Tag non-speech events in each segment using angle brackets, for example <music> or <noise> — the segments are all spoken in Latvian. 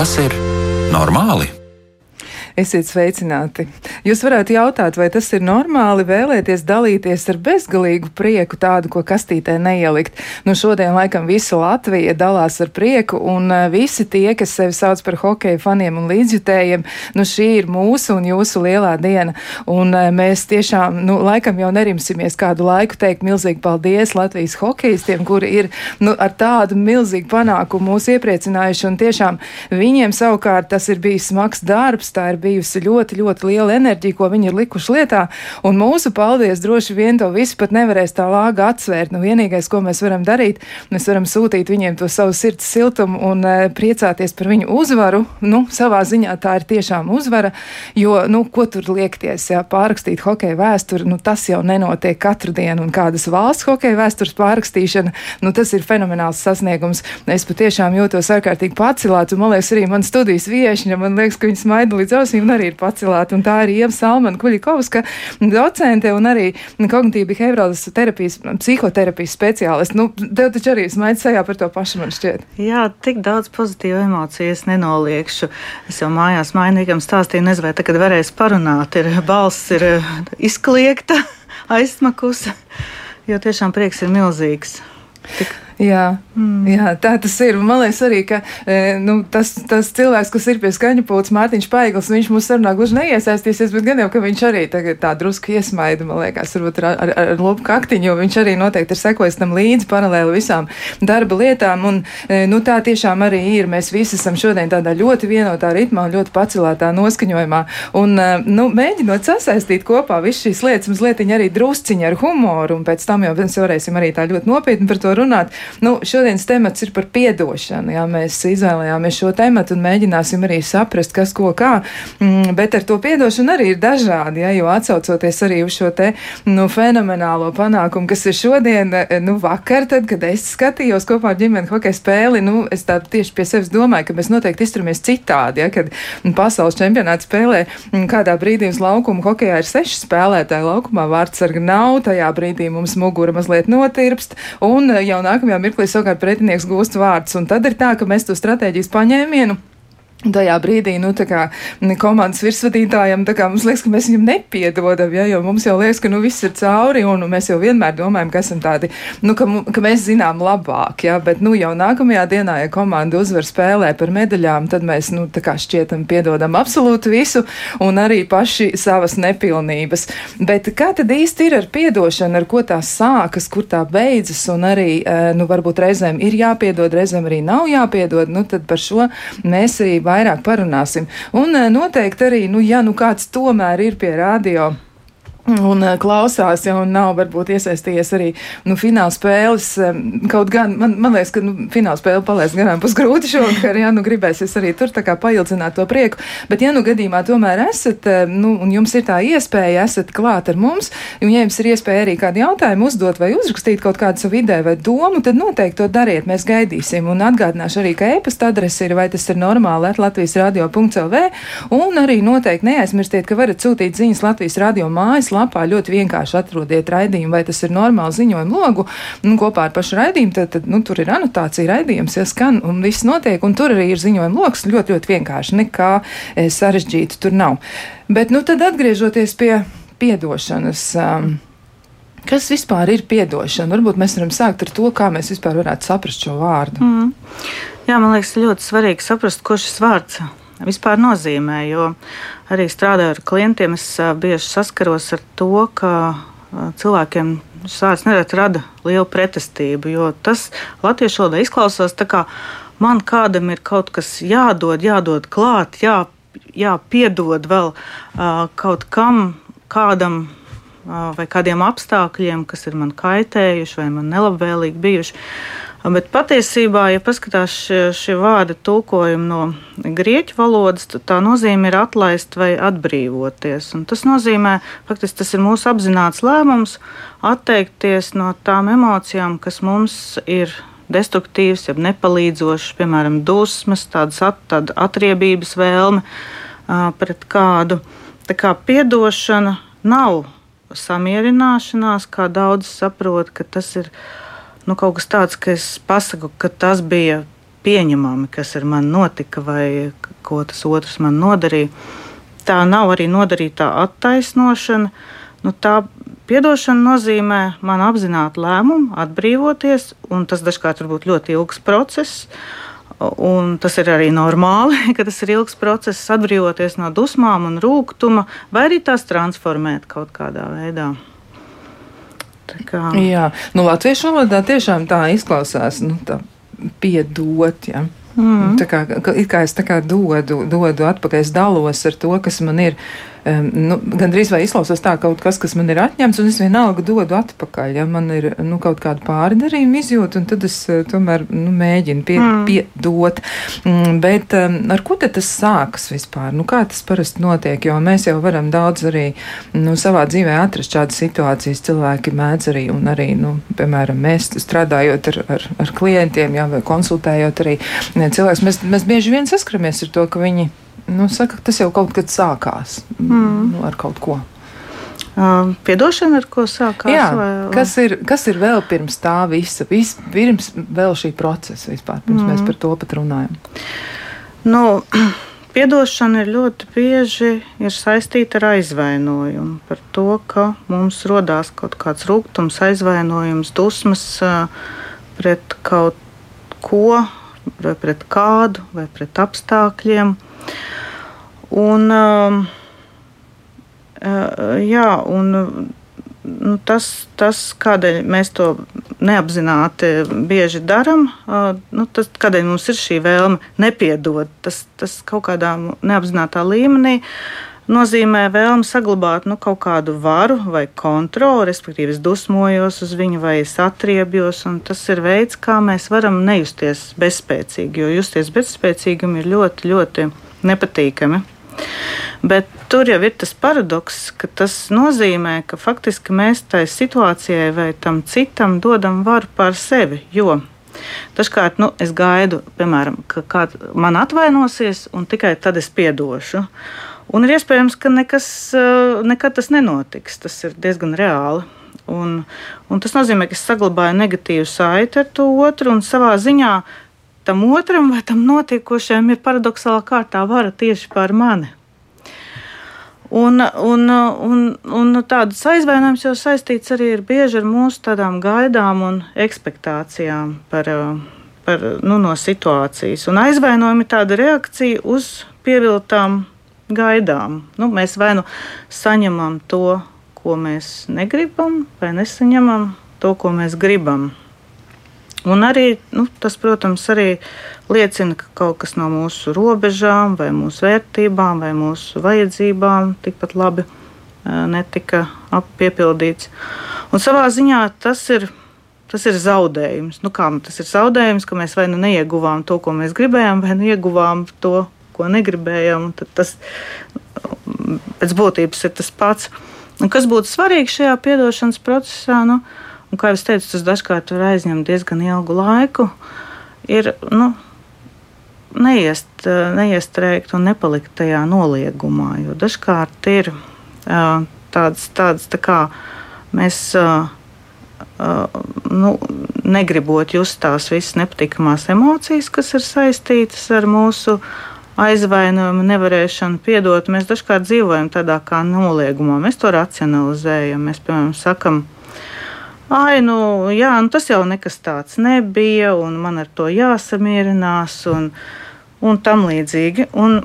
Tas ir normāli? Esiet sveicināti! Jūs varētu jautāt, vai tas ir normāli vēlēties dalīties ar bezgalīgu prieku, tādu, ko kastītē neielikt. Nu, šodien laikam visa Latvija dalās ar prieku, un uh, visi tie, kas sevi sauc par hokeja faniem un līdzjutējiem, nu, šī ir mūsu un jūsu lielā diena. Un uh, mēs tiešām, nu, laikam jau nerimsimies kādu laiku teikt milzīgi paldies Latvijas hokeistiem, kuri ir, nu, ar tādu milzīgu panākumu mūs iepriecinājuši, un tiešām viņiem savukārt tas ir bijis smags darbs, tā ir bijusi ļoti, ļoti liela enerģija, ko viņi ir likuši lietā. Un mūsu paldies droši vien to visu pat nevarēs tā lāga atsvērt. Nu, vienīgais, ko mēs varam darīt, mēs varam sūtīt viņiem to savu sirds siltumu un e, priecāties par viņu uzvaru. Nu, savā ziņā tā ir tiešām uzvara, jo, nu, ko tur liekties, jā, pārrakstīt hokeja vēsturi, nu, tas jau nenotiek katru dienu, un kādas valsts hokeja vēstures pārrakstīšana, nu, tas ir fenomenāls sasniegums. Es patiešām jūtos ārkārtīgi pacelāts, un man liekas, arī man studijas viešņa, man liekas, ka viņi smaida līdz ausīm arī ir pacelāta. Un tā ir Ieva Salmana Kuļikovska, docente un arī kognitīva behaviorālas terapijas, psihoterapijas speciāliste. Nu, tev taču arī smaids sajā par to pašu, man šķiet. Jā, tik daudz pozitīvu emociju es nenoliekšu. Es jau mājās mainīgam stāstīju, nezinu, vai tagad varēs parunāt. Ir balss ir eh, izkliegta, <laughs> aizsmakusi, jo tiešām prieks ir milzīgs. Tik Jā, mm. jā, tā tas ir. Man liekas arī, ka e, nu, tas, tas cilvēks, kas ir pie skaņa pūles, Mārtiņš Paigls, viņš mūsu sarunā gluži neiesaistīsies, bet gan jau, ka viņš arī tagad tā drusku iesmaida, man liekas, varbūt ar, ar, ar, ar lopu kaktiņu, jo viņš arī noteikti ir sekojis tam līdzi paralēli visām darba lietām. Un, e, nu, tā tiešām arī ir. Mēs visi esam šodien tādā ļoti vienotā ritmā un ļoti pacelētā noskaņojumā. Un, e, nu, mēģinot sasaistīt kopā visas šīs lietas, mazliet arī drusciņi ar humoru, un pēc tam jau mēs varēsim arī tā ļoti nopietni par to runāt. Nu, šodienas temats ir par piedošanu. Jā, mēs izvēlējāmies šo tematu un mēģināsim arī saprast, kas ko kā. Mm, bet ar to piedošanu arī ir dažādi, jā, jo atsaucoties arī uz šo te nu, fenomenālo panākumu, kas ir šodien, nu, vakar, tad, kad es skatījos kopā ar ģimeni hokeja spēli, nu, es tā tieši pie sevis domāju, ka mēs noteikti izturamies citādi, ja, kad pasaules čempionāts spēlē mm, kādā brīdī uz laukuma hokejā ir seši spēlētāji laukumā, vārdsarga nav, tajā brīdī mums mugura mazliet notirpst, un jau nākamajā mirklī savukārt pretinieks gūst vārdus. Un tad ir tā, ka mēs to stratēģijas paņēmienu Tajā brīdī, nu, tā kā komandas virsvadītājam, tā kā mums liekas, ka mēs viņam nepiedodam, ja, jo mums jau liekas, ka, nu, viss ir cauri, un mēs jau vienmēr domājam, ka esam tādi, nu, ka, ka mēs zinām labāk, ja, bet, nu, jau nākamajā dienā, ja komanda uzvar spēlē par medaļām, tad mēs, nu, tā kā šķietam piedodam absolūti visu, un arī paši savas nepilnības. Bet kā tad īsti ir ar piedošanu, ar ko tā sākas, kur tā beidzas, un arī, eh, nu, varbūt reizēm ir jāpiedod, reizēm arī nav jāpiedod, nu, tad par šo mēs arī vairāk parunāsim. Un eh, noteikti arī, nu, ja nu kāds tomēr ir pie radio Un uh, klausās, jau nav varbūt iesaistījies arī nu, fināla spēles. Um, kaut gan man, man liekas, ka nu, fināla spēle palaist garām būs grūti šovakar, ja nu gribēsies arī tur tā kā paildzināt to prieku. Bet, ja nu gadījumā tomēr esat, um, nu, un jums ir tā iespēja, esat klāt ar mums, un ja jums ir iespēja arī kādu jautājumu uzdot vai uzrakstīt kaut kādu savu ideju vai domu, tad noteikti to dariet. Mēs gaidīsim. Un atgādināšu arī, ka e-pasta adrese ir vai tas ir normāli Latvijas radio.lv, un arī noteikti neaizmirstiet, ka varat sūtīt ziņas Latvijas radio mājas lapā ļoti vienkārši atrodiet raidījumu, vai tas ir normāli ziņojumu logu, un kopā ar pašu raidījumu, tad, tad nu, tur ir anotācija raidījums, ja skan, un viss notiek, un tur arī ir ziņojuma loks ļoti, ļoti vienkārši, nekā e, sarežģītu tur nav. Bet, nu, tad atgriežoties pie piedošanas. Um, Kas vispār ir atdošana? Varbūt mēs varam sākt ar to, kā mēs vispār varētu saprast šo vārdu. Mm. Jā, man liekas, ļoti svarīgi saprast, ko šis vārds vispār nozīmē. Jo arī strādājot ar klientiem, es bieži saskaros ar to, ka cilvēkiem šis vārds nereti rada lielu pretestību. Jo tas latviešu valodā izklausās tā, kā man kādam ir kaut kas jādod, jādod klāt, jā, jāpiedod vēl kaut kam, kādam vai kādiem apstākļiem, kas ir man kaitējuši vai man nelabvēlīgi bijuši. Bet patiesībā, ja paskatās šie, šie vārdi tulkojumi no grieķu valodas, tad tā nozīme ir atlaist vai atbrīvoties. Un tas nozīmē, faktiski tas ir mūsu apzināts lēmums atteikties no tām emocijām, kas mums ir destruktīvas, jeb nepalīdzošas, piemēram, dusmas, tādas at, tāda atriebības vēlme pret kādu. Tā kā piedošana nav samierināšanās, kā daudz saprot, ka tas ir nu, kaut kas tāds, ka es pasaku, ka tas bija pieņemami, kas ar mani notika vai ko tas otrs man nodarīja. Tā nav arī nodarītā attaisnošana. Nu, tā piedošana nozīmē man apzināti lēmumu, atbrīvoties, un tas dažkārt var būt ļoti ilgs process. Un tas ir arī normāli, <laughs> ka tas ir ilgs process, atbrīvoties no dusmām un rūkuma, vai arī tās transformēt kaut kādā veidā. Kā... Jā, nu, latviešu valodā tiešām tā izklausās, nu, tā piedot. Ja. Mm. Tā kā, kā es tā kā dodu, dodu atpakaļ, es dalos ar to, kas man ir um, nu, gandrīz vai izklausās tā kaut kas, kas man ir atņemts, un es vienalga dodu atpakaļ. Ja man ir nu, kaut kāda pārdarījuma izjūta, un tad es uh, tomēr nu, mēģinu pie, mm. piedot. Mm, bet um, ar ko tad tas sākas vispār? Nu, kā tas parasti notiek? Jo mēs jau varam daudz arī nu, savā dzīvē atrast šādas situācijas. Cilvēki mēdz arī, un arī, nu, piemēram, mēs strādājot ar, ar, ar klientiem, jā, vai konsultējot arī cilvēkus, mēs, mēs bieži vien saskaramies ar to, ka viņi Nu, saka, tas jau kaut kad sākās mm. nu, ar kaut ko. Piedošana, ar ko sākās? Jā, vai, vai? Kas, ir, kas ir vēl pirms tā visa, vis, pirms vēl šī procesa vispār, pirms mm. mēs par to pat runājam? Nu, <clears throat> piedošana ir ļoti bieži ir saistīta ar aizvainojumu, par to, ka mums rodās kaut kāds rūkums, aizvainojums, dusmas pret kaut ko, vai pret kādu, vai pret apstākļiem. Un, um, uh, jā, un nu, tas, tas, kādēļ mēs to neapzināti bieži darām, uh, nu, tas, kādēļ mums ir šī vēlme nepiedot, tas, tas kaut kādā neapzinātā līmenī nozīmē vēlmi saglabāt nu, kaut kādu varu vai kontroli, respektīvi, es dusmojos uz viņu vai es atriebjos. Tas ir veids, kā mēs varam nejusties bezspēcīgi, jo justies bezspēcīgam ir ļoti, ļoti nepatīkami. Bet tur jau ir tas paradoks, ka tas nozīmē, ka faktiski mēs tai situācijai vai tam citam dodam varu pār sevi. Jo dažkārt nu, es gaidu, piemēram, ka kāds man atvainosies, un tikai tad es piedošu. Un ir iespējams, ka nekas, eh, nekad tas nenotiks. Tas ir diezgan reāli. Un, un tas nozīmē, ka es saglabāju negatīvu saiti ar to otru, un savā ziņā tam otram vai tam notiekošajam ir paradoxālā kārtā vara tieši pār mani. Un, un, un, un tādas aizvainojums jau saistīts arī ir bieži ar mūsu tādām gaidām un expectācijām par, par, nu, no situācijas. Un aizvainojumi ir tāda reakcija uz pieviltām gaidām. Nu, mēs vai nu saņemam to, ko mēs negribam, vai nesaņemam to, ko mēs gribam. Un arī nu, tas, protams, arī liecina, ka kaut kas no mūsu robežām, vai mūsu vērtībām, vai mūsu vajadzībām tikpat labi netika piepildīts. Un savā ziņā tas ir, tas ir zaudējums. Nu, kā, tas ir zaudējums, ka mēs vai nu neieguvām to, ko mēs gribējām, vai nu ieguvām to, ko negribējām. Tas pēc būtības ir tas pats. Un kas būtu svarīgi šajā piedošanas procesā? Nu, Un, kā jau teicu, tas dažkārt var aizņemt diezgan ilgu laiku. Ir nu, neiest, neiestrēgt un nepalikt tajā noliegumā. Jo dažkārt ir uh, tāds, tāds tā kā mēs uh, nu, negribot just tās visas nepatīkamās emocijas, kas ir saistītas ar mūsu aizvainojumu, nevarēšanu piedot. Mēs dažkārt dzīvojam tādā kā noliegumā. Mēs to racionalizējam. Mēs, piemēram, sakam, ka Ai, nu, jā, nu, tas jau nekas tāds nebija, un man ar to jāsamierinās, un, un tam līdzīgi. Un,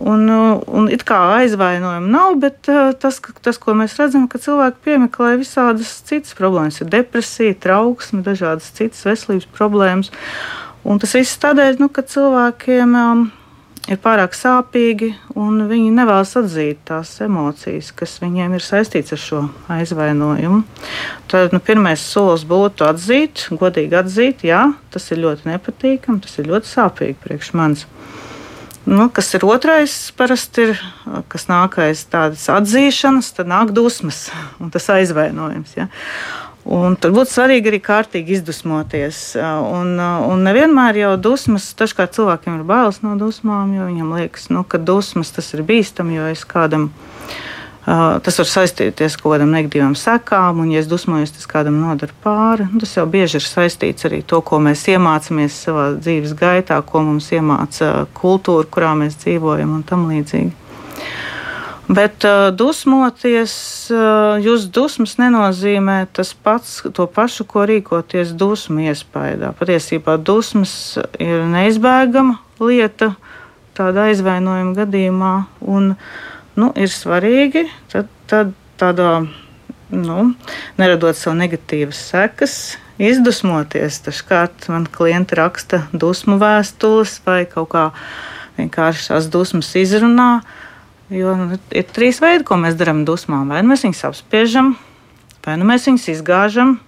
Un, un it kā aizvainojuma nav, bet tas, tas, ko mēs redzam, ka cilvēki piemeklē visādas citas problēmas, ir depresija, trauksme, dažādas citas veselības problēmas. Un tas viss tādēļ, nu, ka cilvēkiem um, ir pārāk sāpīgi, un viņi nevēlas atzīt tās emocijas, kas viņiem ir saistītas ar šo aizvainojumu. Tad nu, pirmais solis būtu atzīt, godīgi atzīt, jā, tas ir ļoti nepatīkami, tas ir ļoti sāpīgi priekš manis. Nu, kas ir otrais, parasti ir, kas nākais tādas atzīšanas, tad nāk dusmas un tas aizvainojums. Ja. Un tur būtu svarīgi arī kārtīgi izdusmoties. Un, un nevienmēr jau dusmas, dažkārt cilvēkiem ir bailes no dusmām, jo viņam liekas, nu, ka dusmas tas ir bīstami, jo es kādam Uh, tas var saistīties ar kaut kādām negatīvām sekām, un, ja es dusmojos, tas kādam nodara pāri. Nu, tas jau bieži ir saistīts arī ar to, ko mēs iemācāmies savā dzīves gaitā, ko mums iemāca kultūra, kurā mēs dzīvojam un tam līdzīgi. Bet uh, dusmoties, uh, jūs dusmas nenozīmē tas pats, to pašu, ko rīkoties dusmu iespējā. Patiesībā dusmas ir neizbēgama lieta tādā aizvainojuma gadījumā. Un, uh, nu, ir svarīgi tad, tad tādā, nu, neradot sev negatīvas sekas, izdusmoties. Dažkārt man klienti raksta dusmu vēstules vai kaut kā vienkārši tās dusmas izrunā. Jo nu, ir trīs veidi, ko mēs darām dusmām. Vai nu mēs viņus apspiežam, vai nu mēs viņus izgāžam,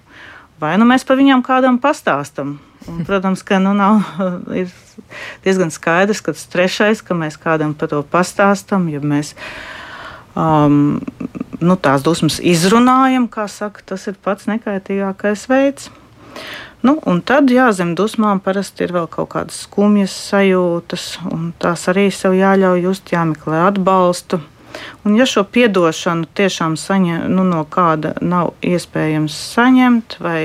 vai nu mēs par viņiem kādam pastāstam. Un, protams, ka nu, nav, <laughs> ir diezgan skaidrs, ka tas trešais, ka mēs kādam par to pastāstam, ja mēs um, nu, tās dusmas izrunājam, kā saka, tas ir pats nekaitīgākais veids. Nu, un tad, jā, zem dusmām parasti ir vēl kaut kādas skumjas sajūtas, un tās arī sev jāļauj just, jāmeklē atbalstu. Un, ja šo atdošanu tiešām saņem, nu, no kāda nav iespējams saņemt, vai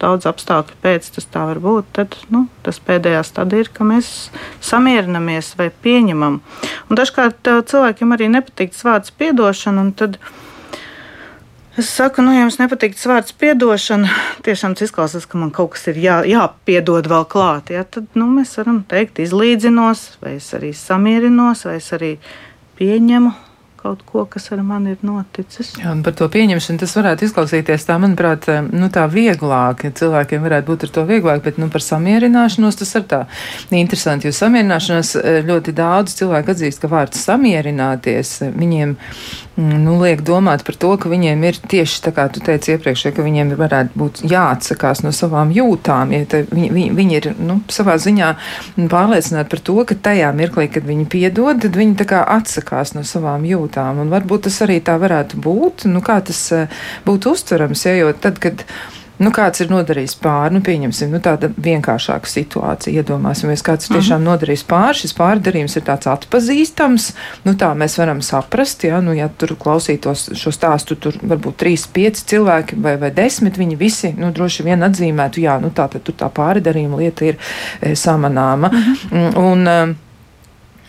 daudz apstākļu pēc tas tā var būt, tad nu, tas pēdējais tad ir, ka mēs samierinamies vai pieņemam. Un dažkārt cilvēkiem arī nepatīk vārds piedošana, un tad es saku, nu, ja jums nepatīk tas vārds piedošana, <laughs> tiešām tas izklausās, ka man kaut kas ir jā, jāpiedod vēl klāt, ja, tad nu, mēs varam teikt izlīdzinos, vai es arī samierinos, vai es arī pieņemu kaut ko, kas ar mani ir noticis. Jā, un par to pieņemšanu tas varētu izklausīties tā, manuprāt, eh, nu, tā vieglāk. Cilvēkiem varētu būt ar to vieglāk, bet nu, par samierināšanos tas ir tā interesanti, jo samierināšanās eh, ļoti daudz cilvēku atzīst, ka vārds samierināties eh, viņiem mm, nu, liek domāt par to, ka viņiem ir tieši tā kā tu teici iepriekš, ka viņiem varētu būt jāatsakās no savām jūtām. Ja viņi, viņi, viņi ir nu, savā ziņā pārliecināti par to, ka tajā mirklī, kad viņi piedod, tad viņi tā kā atsakās no savām jūtām lietām. Un varbūt tas arī tā varētu būt. Nu, kā tas eh, būtu uztverams, ja, jo tad, kad. Nu, kāds ir nodarījis pāri, nu, pieņemsim, nu, tāda vienkāršāka situācija. Iedomāsimies, kāds ir tiešām mhm. nodarījis pāri. Šis pārdarījums ir tāds atpazīstams. Nu, tā mēs varam saprast, ja, nu, ja tur klausītos šo stāstu, tur varbūt trīs, pieci cilvēki vai, vai desmit, viņi visi, nu, droši vien atzīmētu, jā, nu, tā tad tur tā pārdarījuma lieta ir e, samanāma. Mhm. Un, un,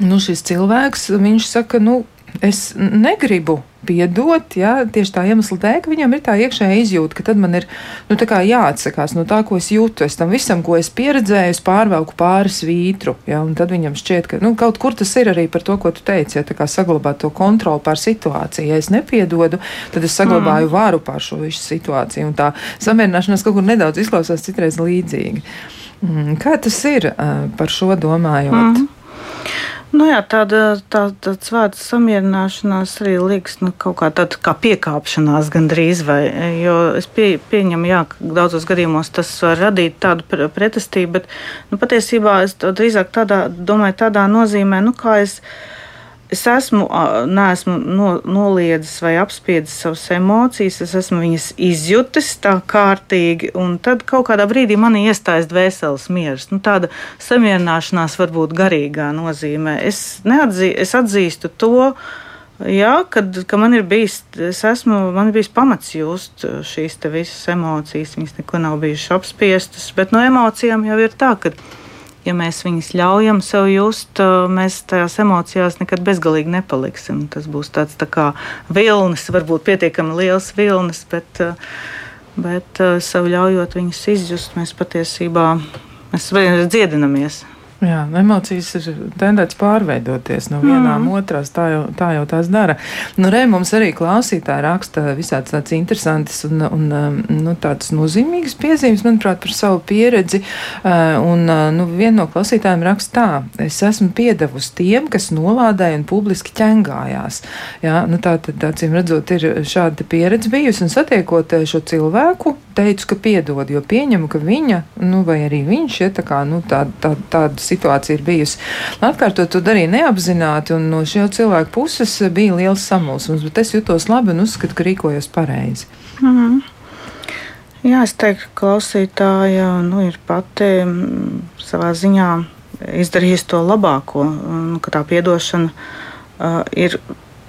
nu, šis cilvēks, viņš saka, nu, es negribu piedot, ja, tieši tā iemesla dēļ, ka viņam ir tā iekšējā izjūta, ka tad man ir nu, jāatsakās no tā, ko es jūtu. Es tam visam, ko es pieredzēju, es pārvelku pāri svītru. Ja, tad viņam šķiet, ka nu, kaut kur tas ir arī par to, ko tu teici, ja saglabāt to kontroli pār situāciju. Ja es nepiedodu, tad es saglabāju mm. varu pār šo visu situāciju. Un tā samierināšanās kaut kur nedaudz izklausās citreiz līdzīgi. Mm, kā tas ir par šo domājot? Mm. Nu jā, tāda, tā, tāds vārds samierināšanās arī liekas nu, kaut kā tāda kā piekāpšanās gandrīz. Vai, jo es pie, pieņemu, jā, ka daudzos gadījumos tas var radīt tādu pretestību, bet nu, patiesībā es drīzāk tādā, domāju tādā nozīmē, nu kā es es esmu, neesmu no, noliedzis vai apspiedis savas emocijas, es esmu viņas izjutis tā kārtīgi, un tad kaut kādā brīdī man iestājas dvēseles miers. Nu, tāda samierināšanās varbūt garīgā nozīmē. Es, neatzī, es atzīstu to. Jā, kad, kad man ir bijis, es esmu, man ir bijis pamats just šīs visas emocijas. Viņas neko nav bijušas apspiestas, bet no emocijām jau ir tā, ka ja mēs viņus ļaujam sev just, mēs tajās emocijās nekad bezgalīgi nepaliksim. Tas būs tāds tā kā vilnis, varbūt pietiekami liels vilnis, bet, bet sev ļaujot viņus izjust, mēs patiesībā mēs dziedinamies. Jā, emocijas ir tendēts pārveidoties no vienām mm. otrās, tā jau, tā jau tās dara. Nu, re, mums arī klausītāji raksta visāds tāds interesants un, un um, nu, tāds nozīmīgs piezīmes, manuprāt, par savu pieredzi. Uh, un, uh, nu, viena no klausītājiem raksta tā, es esmu piedevusi tiem, kas nolādēja un publiski ķengājās. Jā, nu, tā tad, acīm redzot, ir šāda pieredze bijusi un satiekot uh, šo cilvēku, teicu, ka piedod, jo pieņemu, ka viņa, nu, vai arī viņš, ja tā kā, nu, tā, tā, tāda situācija ir bijusi. Atkārtot to darīja neapzināti, un no šī cilvēka puses bija liels samulsums, bet es jutos labi un uzskatu, ka rīkojos pareizi. Mm -hmm. Jā, es teiktu, ka klausītāja nu, ir pati mm, savā ziņā izdarījusi to labāko, nu, ka tā piedošana uh, ir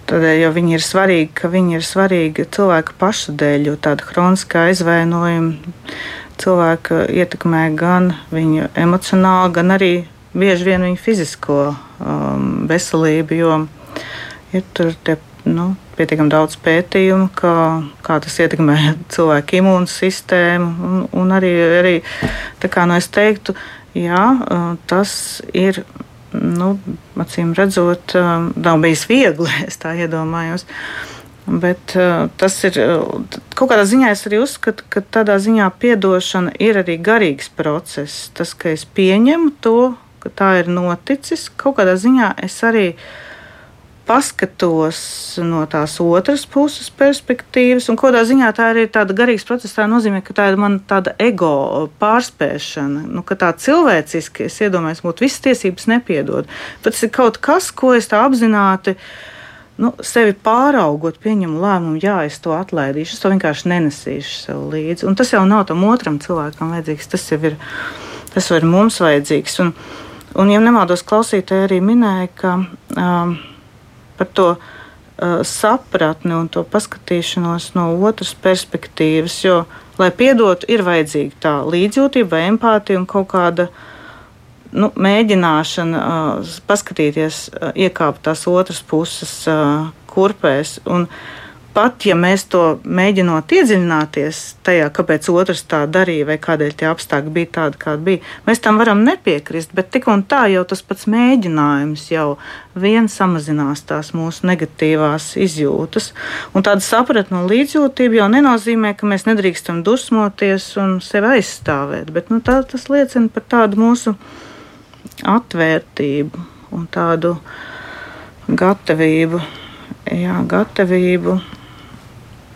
Tādēļ, jo viņi ir svarīgi, ka viņi ir svarīgi cilvēka paša dēļ, jo tāda kroniskā aizvainojuma cilvēka ietekmē gan viņu emocionāli, gan arī bieži vien viņu fizisko um, veselību, jo ir tur tie, nu, pietiekami daudz pētījumu, kā, kā tas ietekmē <laughs> cilvēku imūnsistēmu. Un, un arī, arī kā, nu, es teiktu, jā, uh, tas ir nu, acīm redzot, nav bijis viegli. <laughs> Es tā iedomājos. Bet tas ir kaut kādā ziņā, es arī uzskatu, ka tādā ziņā atdošana ir arī garīgs process. Tas, ka es pieņemu to, ka tā ir noticis, kaut kādā ziņā es arī uh, paskatos no tās otras puses perspektīvas, un kādā ziņā tā arī ir tāda garīga procesa. Tā nozīmē, ka tā ir mana tāda ego pārspēšana, nu, ka tā cilvēciski es iedomājos, ka visas tiesības nepiedod. Bet tas ir kaut kas, ko es tā apzināti. Nu, sevi pāraugot, pieņemu lēmumu, jā, es to atlaidīšu, es to vienkārši nenesīšu sev līdzi. Un tas jau nav tam otram cilvēkam vajadzīgs, tas jau ir, tas jau ir mums vajadzīgs. Un, un ja nemaldos, klausītāji arī minēja, ka um, par to uh, sapratni un to paskatīšanos no otras perspektīvas. Jo, lai piedotu, ir vajadzīga tā līdzjūtība, vai empātija un kaut kāda nu, mēģināšana uh, paskatīties, uh, iekāpt tās otras puses uh, kurpēs. Un, uh, pat ja mēs to mēģinot iedziļināties tajā, kāpēc otrs tā darīja, vai kādēļ tie apstākļi bija tādi, kādi bija, mēs tam varam nepiekrist. Bet tik un tā jau tas pats mēģinājums jau vien samazinās tās mūsu negatīvās izjūtas. Un tāda sapratne un līdzjūtība jau nenozīmē, ka mēs nedrīkstam dusmoties un sevi aizstāvēt. Bet nu, tā, tas liecina par tādu mūsu atvērtību un tādu gatavību. Jā, gatavību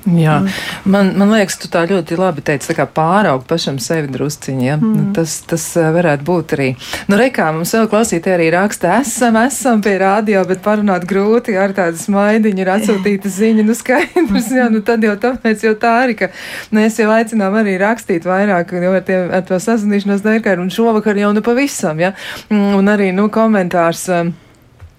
Jā, man, man liekas, tu tā ļoti labi teici, kā pāraugt pašam sevi drusciņi. Ja? Mm. Nu, tas, tas eh, varētu būt arī. Nu, rekā mums vēl klausītāji arī raksta, esam, esam pie rādio, bet parunāt grūti ar tādu smaidiņu ir atsūtīta ziņa. Nu, skaidrs, jā, nu tad jau tāpēc jau tā arī, ka mēs jau aicinām arī rakstīt vairāk, jo ar, tie, ar to sazināšanos dēļ, un šovakar jau nu pavisam, ja? Mm, un arī, nu, komentārs. Um,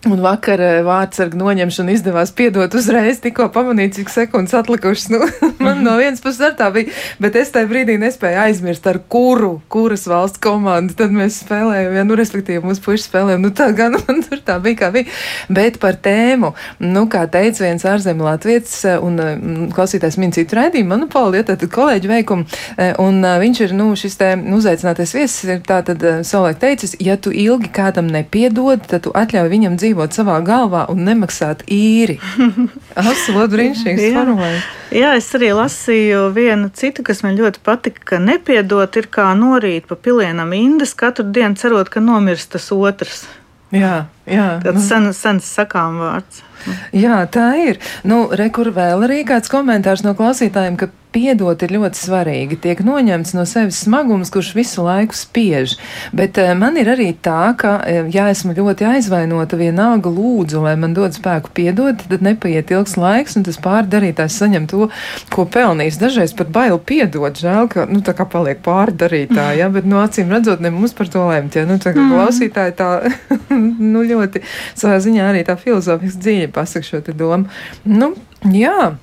Un vakar vārdsargu noņemšana izdevās piedot uzreiz, tikko pamanīt, cik sekundes atlikušas. Nu, <laughs> man no vienas puses ar tā bija, bet es tajā brīdī nespēju aizmirst, ar kuru, kuras valsts komandu tad mēs spēlējam. Ja, nu, respektīvi, mūsu puiši spēlējam. Nu, tā gan man tur tā bija, kā bija. Bet par tēmu, nu, kā teica viens ārzemju latvietis, un mm, klausītājs min citu raidījumu, manuprāt, ja tad kolēģi veikumu, eh, un viņš ir, nu, šis te uzaicinātais viesis ir tā tad savulaik teicis, ja tu ilgi kādam nepiedod, tad tu atļauj viņam dzīvot dzīvot savā galvā un nemaksāt īri. Absolūti <laughs> brīnišķīgs formulējums. Jā, es arī lasīju vienu citu, kas man ļoti patika, ka nepiedot ir kā norīt pa pilienam indas katru dienu cerot, ka nomirs tas otrs. Jā, jā. Tas nu. sen, sens sakām vārds. Jā, tā ir. Nu, rekur vēl arī kāds komentārs no klausītājiem, ka piedot ir ļoti svarīgi. Tiek noņemts no sevis smagums, kurš visu laiku spiež. Bet uh, man ir arī tā, ka, uh, ja esmu ļoti aizvainota, vienalga lūdzu, lai man dod spēku piedot, tad nepaiet ilgs laiks, un tas pārdarītājs saņem to, ko pelnījis. Dažreiz pat bail piedot, žēl, ka, nu, tā kā paliek pārdarītāji, ja, bet, nu, acīm redzot, ne mums par to lemt, ja, nu, tā kā mm. klausītāji tā, <laughs> nu, ļoti savā ziņā arī tā filozofiski dziļi pasaka šo domu. Nu, jā.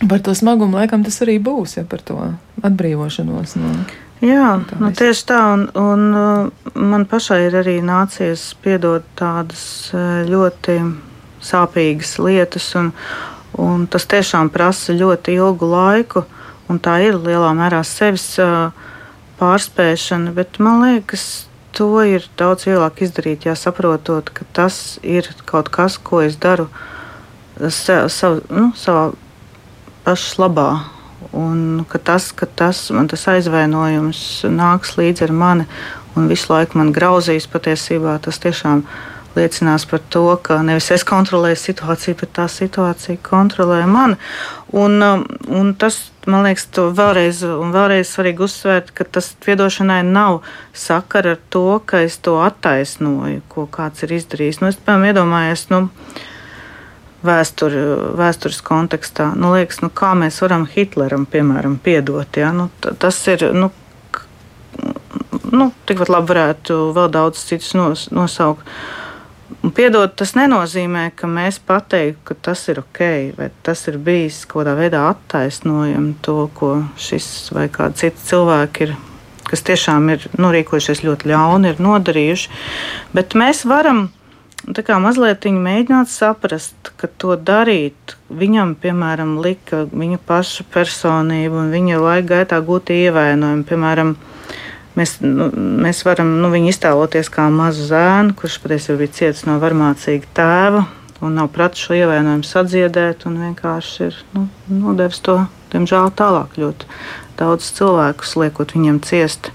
Par to smagumu laikam tas arī būs, ja par to atbrīvošanos no. Jā, no nu, tieši tā, un, un uh, man pašai ir arī nācies piedot tādas uh, ļoti sāpīgas lietas, un, un tas tiešām prasa ļoti ilgu laiku, un tā ir lielā mērā sevis uh, pārspēšana, bet man liekas, to ir daudz vieglāk izdarīt, ja saprotot, ka tas ir kaut kas, ko es daru sev, sav, nu, savā pašas labā. Un ka tas, ka tas man tas aizvainojums nāks līdzi ar mani un visu laiku man grauzīs patiesībā, tas tiešām liecinās par to, ka nevis es kontrolēju situāciju, bet tā situācija kontrolē mani. Un, um, un tas, man liekas, to vēlreiz vēlreiz svarīgi uzsvērt, ka tas atdošanai nav sakara ar to, ka es to attaisnoju, ko kāds ir izdarījis. Nu, es, piemēram, iedomājos, nu, vēsturi, vēstures kontekstā. Nu, liekas, nu, kā mēs varam Hitleram, piemēram, piedot? Ja? Nu, tas ir. Nu, nu, tikpat labi varētu vēl daudz citus nos, nosaukt. Un piedot, tas nenozīmē, ka mēs pateiktu, ka tas ir ok, vai tas ir bijis kaut kādā veidā attaisnojami to, ko šis vai kāds cits cilvēks ir, kas tiešām ir nu, rīkojušies ļoti ļauni, ir nodarījuši. Bet mēs varam tā kā mazliet mēģināt saprast, ka to darīt viņam, piemēram, lika viņa paša personība un viņa laika gaitā gūtie ievainojumi. Piemēram, Mēs, nu, mēs varam nu, viņu iztēloties kā mazu zēnu, kurš patiesībā bija cietis no varmācīga tēva un nav pratis šo ievainojumu sadziedēt, un vienkārši ir nu, nodevis to, diemžēl, tālāk ļoti daudz cilvēkus, liekot viņiem ciest.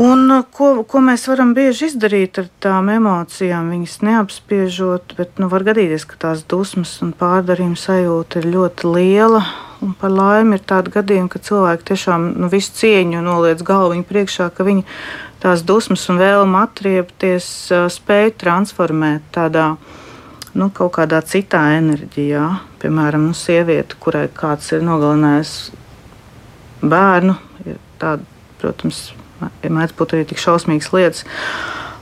Un, ko, ko mēs varam bieži izdarīt ar tām emocijām, viņas neapspiežot, bet nu, var gadīties, ka tās dusmas un pārdarījuma sajūta ir ļoti liela Un par laimi ir tādi gadījumi, ka cilvēki tiešām nu, visu cieņu noliec galvu priekšā, ka viņi tās dusmas un vēlmu atriepties spēj transformēt tādā nu, kaut kādā citā enerģijā. Piemēram, nu, sieviete, kurai kāds ir nogalinājis bērnu, ir tāda, protams, mēdz būt arī tik šausmīgas lietas.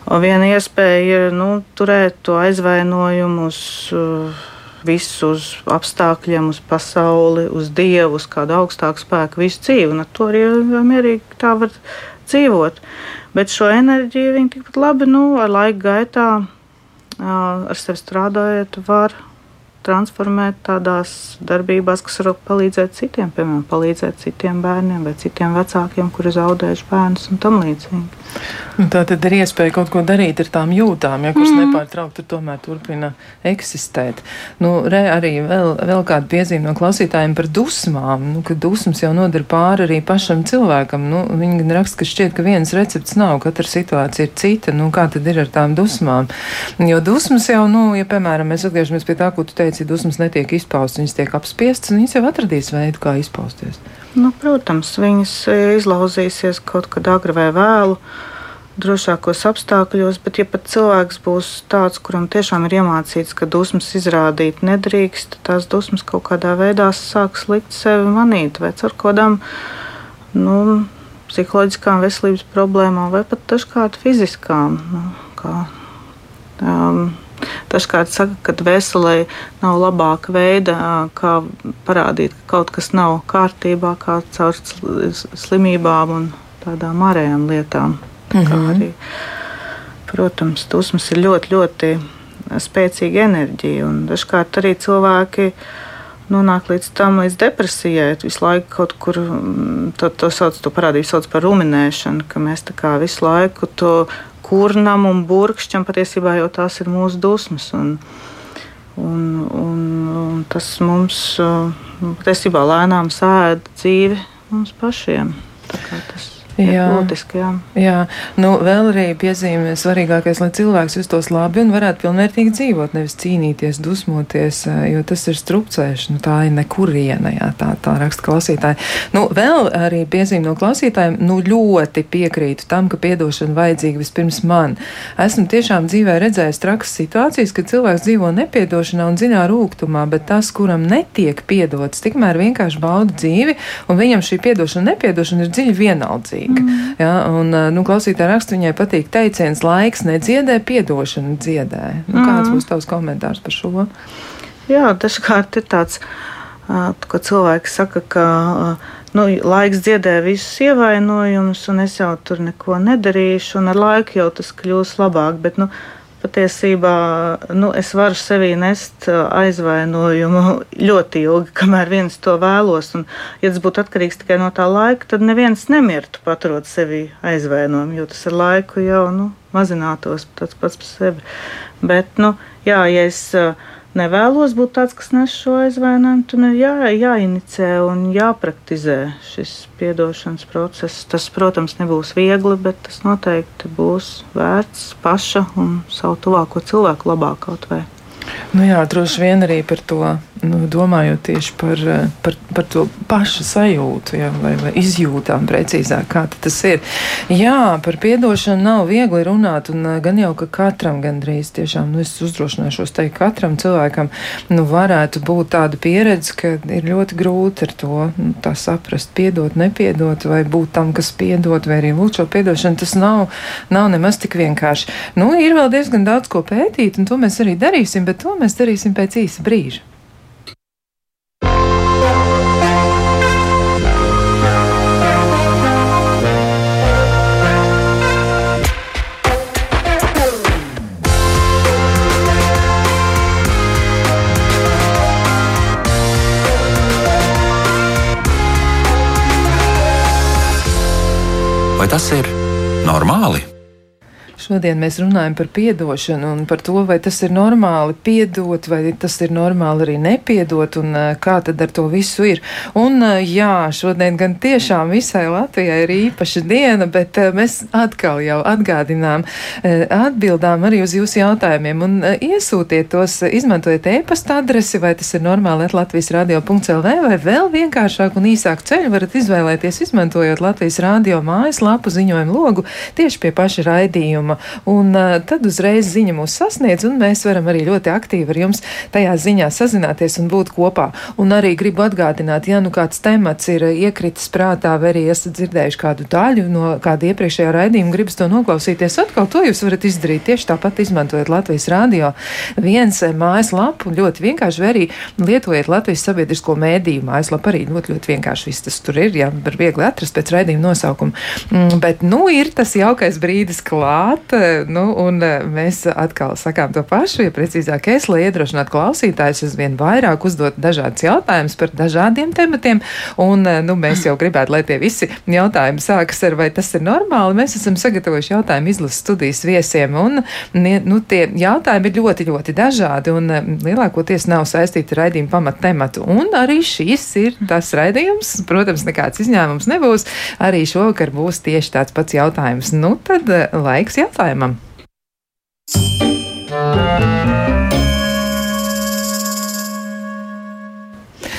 Viena iespēja ir nu, turēt to aizvainojumu uz uh, visu uz apstākļiem, uz pasauli, uz dievu, uz kādu augstāku spēku, visu dzīvi. Un ar to arī mierīgi tā var dzīvot. Bet šo enerģiju viņi tikpat labi nu, ar laika gaitā, ar sevi strādājot, var transformēt tādās darbībās, kas var palīdzēt citiem, piemēram, palīdzēt citiem bērniem vai citiem vecākiem, kuri zaudējuši bērnus un tam līdzīgi. Nu, tā tad ir iespēja kaut ko darīt ar tām jūtām, ja kuras mm. nepārtraukti tomēr turpina eksistēt. Nu, re, arī vēl, vēl kāda piezīme no klausītājiem par dusmām, nu, ka dusmas jau nodara pāri arī pašam cilvēkam. Nu, viņi gan raksta, ka šķiet, ka viens recepts nav, katra situācija ir cita. Nu, kā tad ir ar tām dusmām? Jo dusmas jau, nu, ja, piemēram, mēs atgriežamies pie tā, ko tu teici, dusmas netiek izpaustas, viņas tiek apspiestas, un viņas jau atradīs veidu, kā izpausties. Nu, protams, viņas izlauzīsies kaut kad agri vai vēlu drošākos apstākļos, bet ja pat cilvēks būs tāds, kuram tiešām ir iemācīts, ka dusmas izrādīt nedrīkst, tad tās dusmas kaut kādā veidā sāks likt sevi manīt vai ar kādām nu, psiholoģiskām veselības problēmām vai pat dažkārt fiziskām. Nu, kā, um, Dažkārt saka, ka veselē nav labāka veida, kā parādīt, ka kaut kas nav kārtībā, kā caur slimībām un tādām ārējām lietām. Mm -hmm. arī, protams, dusmas ir ļoti, ļoti spēcīga enerģija. Dažkārt arī cilvēki nonāk līdz tam, līdz depresijai. Visu laiku kaut kur mm, to, to sauc, to parādību sauc par ruminēšanu, ka mēs tā kā visu laiku to kurnam un burkšķam patiesībā jau tās ir mūsu dusmas. Un, un, un, un tas mums patiesībā lēnām sēž dzīvi mums pašiem. Tas jā. būtiski. Jā. jā, nu vēl arī piezīme svarīgākais, lai cilvēks justos labi un varētu pilnvērtīgi dzīvot, nevis cīnīties, dusmoties, jo tas ir strupcēšana, nu, tā ir nekuriena, jā, tā, tā raksta klausītāji. Nu, vēl arī piezīme no klausītājiem, nu ļoti piekrītu tam, ka piedošana vajadzīga vispirms man. Esmu tiešām dzīvē redzējis trakas situācijas, kad cilvēks dzīvo nepiedošanā un dziļā rūgtumā, bet tas, kuram netiek piedots, tikmēr vienkārši bauda dzīvi, un viņam šī piedošana, nepiedošana ir dziļi vienaldzīga patīk. Mm. Ja, un, nu, klausītāja raksta, viņai patīk teiciens, laiks nedziedē, piedošana dziedē. Nu, kāds mm. būs tavs komentārs par šo? Jā, dažkārt ir tāds, ka cilvēki saka, ka nu, laiks dziedē visus ievainojumus, un es jau tur neko nedarīšu, un ar laiku jau tas kļūs labāk. Bet, nu, patiesībā nu, es varu sevī nest aizvainojumu ļoti ilgi, <laughs> kamēr viens to vēlos. Un, ja tas būtu atkarīgs tikai no tā laika, tad neviens nemirtu paturot sevī aizvainojumu, jo tas ar laiku jau nu, mazinātos pats par sevi. Bet, nu, jā, ja es nevēlos būt tāds, kas nes šo aizvainojumu, tad ir jā, jāinicē un jāpraktizē šis piedošanas process. Tas, protams, nebūs viegli, bet tas noteikti būs vērts paša un savu tuvāko cilvēku labāk kaut vai. Nu jā, droši vien arī par to nu, domājot tieši par, par, par to pašu sajūtu, ja, vai, vai izjūtām precīzāk, kā tas ir. Jā, par piedošanu nav viegli runāt, un gan jau, ka katram gandrīz tiešām, nu, es uzdrošināšos teikt, katram cilvēkam, nu, varētu būt tāda pieredze, ka ir ļoti grūti ar to, nu, tā saprast, piedot, nepiedot, vai būt tam, kas piedot, vai arī lūgt šo piedošanu, tas nav, nav nemaz tik vienkārši. Nu, ir vēl diezgan daudz ko pētīt, un to mēs arī darīsim, bet to mēs darīsim pēc īsa brīža. Šodien mēs runājam par piedošanu un par to, vai tas ir normāli piedot, vai tas ir normāli arī nepiedot, un eh, kā tad ar to visu ir. Un eh, jā, šodien gan tiešām visai Latvijai ir īpaša diena, bet eh, mēs atkal jau atgādinām, atbildām arī uz jūsu jautājumiem un iesūtiet tos, izmantojiet e-pasta adresi, vai tas ir normāli at Latvijas radio.lv, vai vēl vienkāršāk un īsāk ceļu varat izvēlēties, izmantojot Latvijas radio mājaslapu ziņojumu logu tieši pie paša raidījuma un uh, tad uzreiz ziņa mūs sasniedz, un mēs varam arī ļoti aktīvi ar jums tajā ziņā sazināties un būt kopā. Un arī gribu atgādināt, ja nu kāds temats ir iekritis prātā, vai arī esat dzirdējuši kādu daļu no kāda iepriekšējā raidījuma, gribas to noklausīties atkal, to jūs varat izdarīt tieši tāpat izmantojot Latvijas radio viens mājaslapu, ļoti vienkārši, vai arī lietojot Latvijas sabiedrisko mēdīju mājaslapu, arī ļoti, ļoti vienkārši viss tas tur ir, jā, var viegli atrast pēc raidījuma nosaukuma. Mm, bet, nu, ir tas jaukais brīdis klāt, klāt. Nu, un e, mēs atkal sakām to pašu, ja precīzāk es, lai iedrošinātu klausītājus aizvien vairāk uzdot dažādus jautājumus par dažādiem tematiem. Un e, nu, mēs jau gribētu, lai tie visi jautājumi sākas ar vai tas ir normāli. Mēs esam sagatavojuši jautājumu izlases studijas viesiem. Un, nu, tie jautājumi ir ļoti, ļoti dažādi un lielākoties nav saistīti ar raidījumu pamattematu. Un arī šis ir tas raidījums. Protams, nekāds izņēmums nebūs. Arī šovakar būs tieši tāds pats jautājums. Nu, tad laiks jautājumam jautājumam.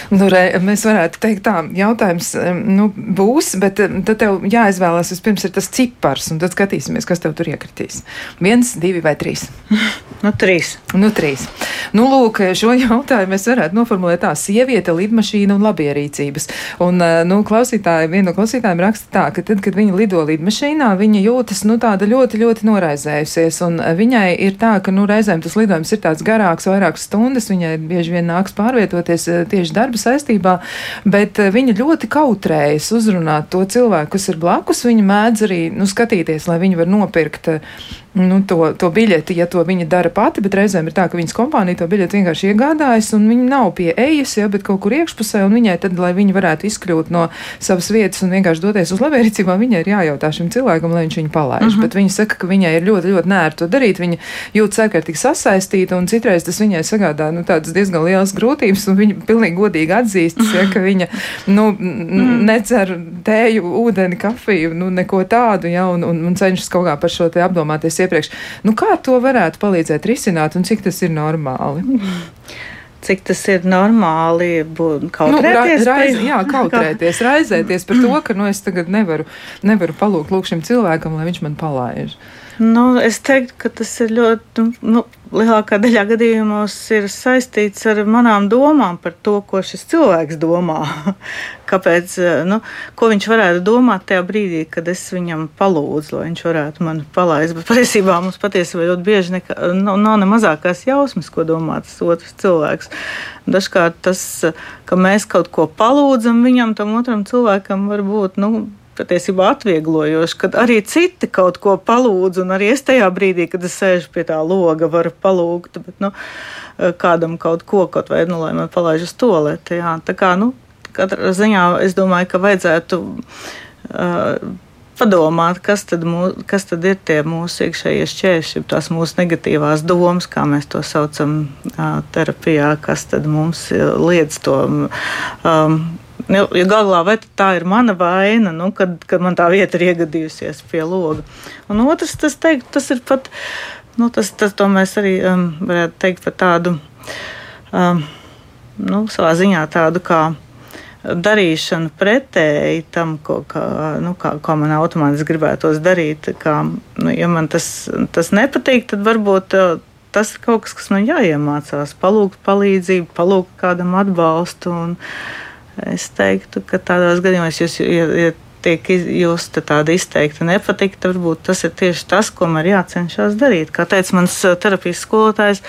Nu, re, mēs varētu teikt, tā jautājums nu, būs, bet tad tev jāizvēlās vispirms ir tas cipars, un tad skatīsimies, kas tev tur iekritīs. Viens, divi vai trīs? <laughs> Nu, trīs. Nu, trīs. Nu, lūk, šo jautājumu mēs varētu noformulēt tā: sieviete, lidmašīna un labierīcības. Un, nu, klausītāji, viena no klausītājiem raksta tā, ka tad, kad viņa lido lidmašīnā, viņa jūtas, nu, tāda ļoti, ļoti noraizējusies, un viņai ir tā, ka, nu, reizēm tas lidojums ir tāds garāks, vairākas stundas, viņai bieži vien nāks pārvietoties tieši darba saistībā, bet eh, viņa ļoti kautrējas uzrunāt to cilvēku, kas ir blakus. Viņa mēdz arī nu, skatīties, lai viņi var nopirkt nu, to, to biļeti, ja to viņa dara pati, bet reizēm ir tā, ka viņas kompānija to biļeti vienkārši iegādājas, un viņa nav pie ejas, ja, bet kaut kur iekšpusē, un viņai tad, lai viņa varētu izkļūt no savas vietas un vienkārši doties uz labierīcībā, viņai ir jājautā šim cilvēkam, lai viņš viņu palaiž. Mhm. -huh. Bet viņa saka, ka viņai ir ļoti, ļoti nērti to darīt, viņa jūtas ārkārtīgi sasaistīta, un citreiz tas viņai sagādā nu, tādas diezgan lielas grūtības, un viņa pilnīgi godīgi atzīstas, ja, ka viņa nu, mm. necer tēju, ūdeni, kafiju, nu, neko tādu, ja, un, un, un cenšas kaut kā par šo te apdomāties iepriekš. Nu, kā to varētu palīdzēt risināt un cik tas ir normāli? Cik tas ir normāli kautrēties? Nu, ra, raiz, jā, kautrēties, <laughs> raizēties par to, ka nu, es tagad nevaru, nevaru palūgt šim cilvēkam, lai viņš man palaiž. Nu, es teiktu, ka tas ir ļoti, nu, lielākā daļā gadījumos ir saistīts ar manām domām par to, ko šis cilvēks domā. <laughs> Kāpēc, nu, ko viņš varētu domāt tajā brīdī, kad es viņam palūdzu, lai viņš varētu mani palaist. Bet patiesībā mums patiesībā ļoti bieži nekā, nav, nav ne mazākās jausmas, ko domā tas otrs cilvēks. Dažkārt tas, ka mēs kaut ko palūdzam viņam, tam otram cilvēkam var būt. Nu, patiesībā atvieglojoši, kad arī citi kaut ko palūdz, un arī es tajā brīdī, kad es sēžu pie tā loga, varu palūgt, bet nu, kādam kaut ko, kaut vai, nu, lai man palaiž uz to lietu. Tā kā, nu, katrā ziņā es domāju, ka vajadzētu. Uh, padomāt, kas tad, mūs, kas tad ir tie mūsu iekšējie šķēršļi, tās mūsu negatīvās domas, kā mēs to saucam uh, terapijā, kas tad mums liedz to um, Nu, ja galvā vai tā ir mana vaina, nu, kad, kad man tā vieta ir iegadījusies pie loga. Un otrs, tas, teikt, tas ir pat, nu, tas, tas mēs arī um, varētu teikt par tādu. Um, nu, savā ziņā tādu kā darīšanu pretēji tam, ko, kā, nu, kā, kā man automātiski gribētos darīt. Kā, nu, ja man tas, tas nepatīk, tad varbūt tas ir kaut kas, kas man jāiemācās. Palūgt palīdzību, palūgt kādam atbalstu. Es teiktu, ka tādos gadījumos jūs. Ja, ja tiek justa tāda izteikta nepatika, tad varbūt tas ir tieši tas, ko man jācenšas darīt. Kā teica mans terapijas skolotājs,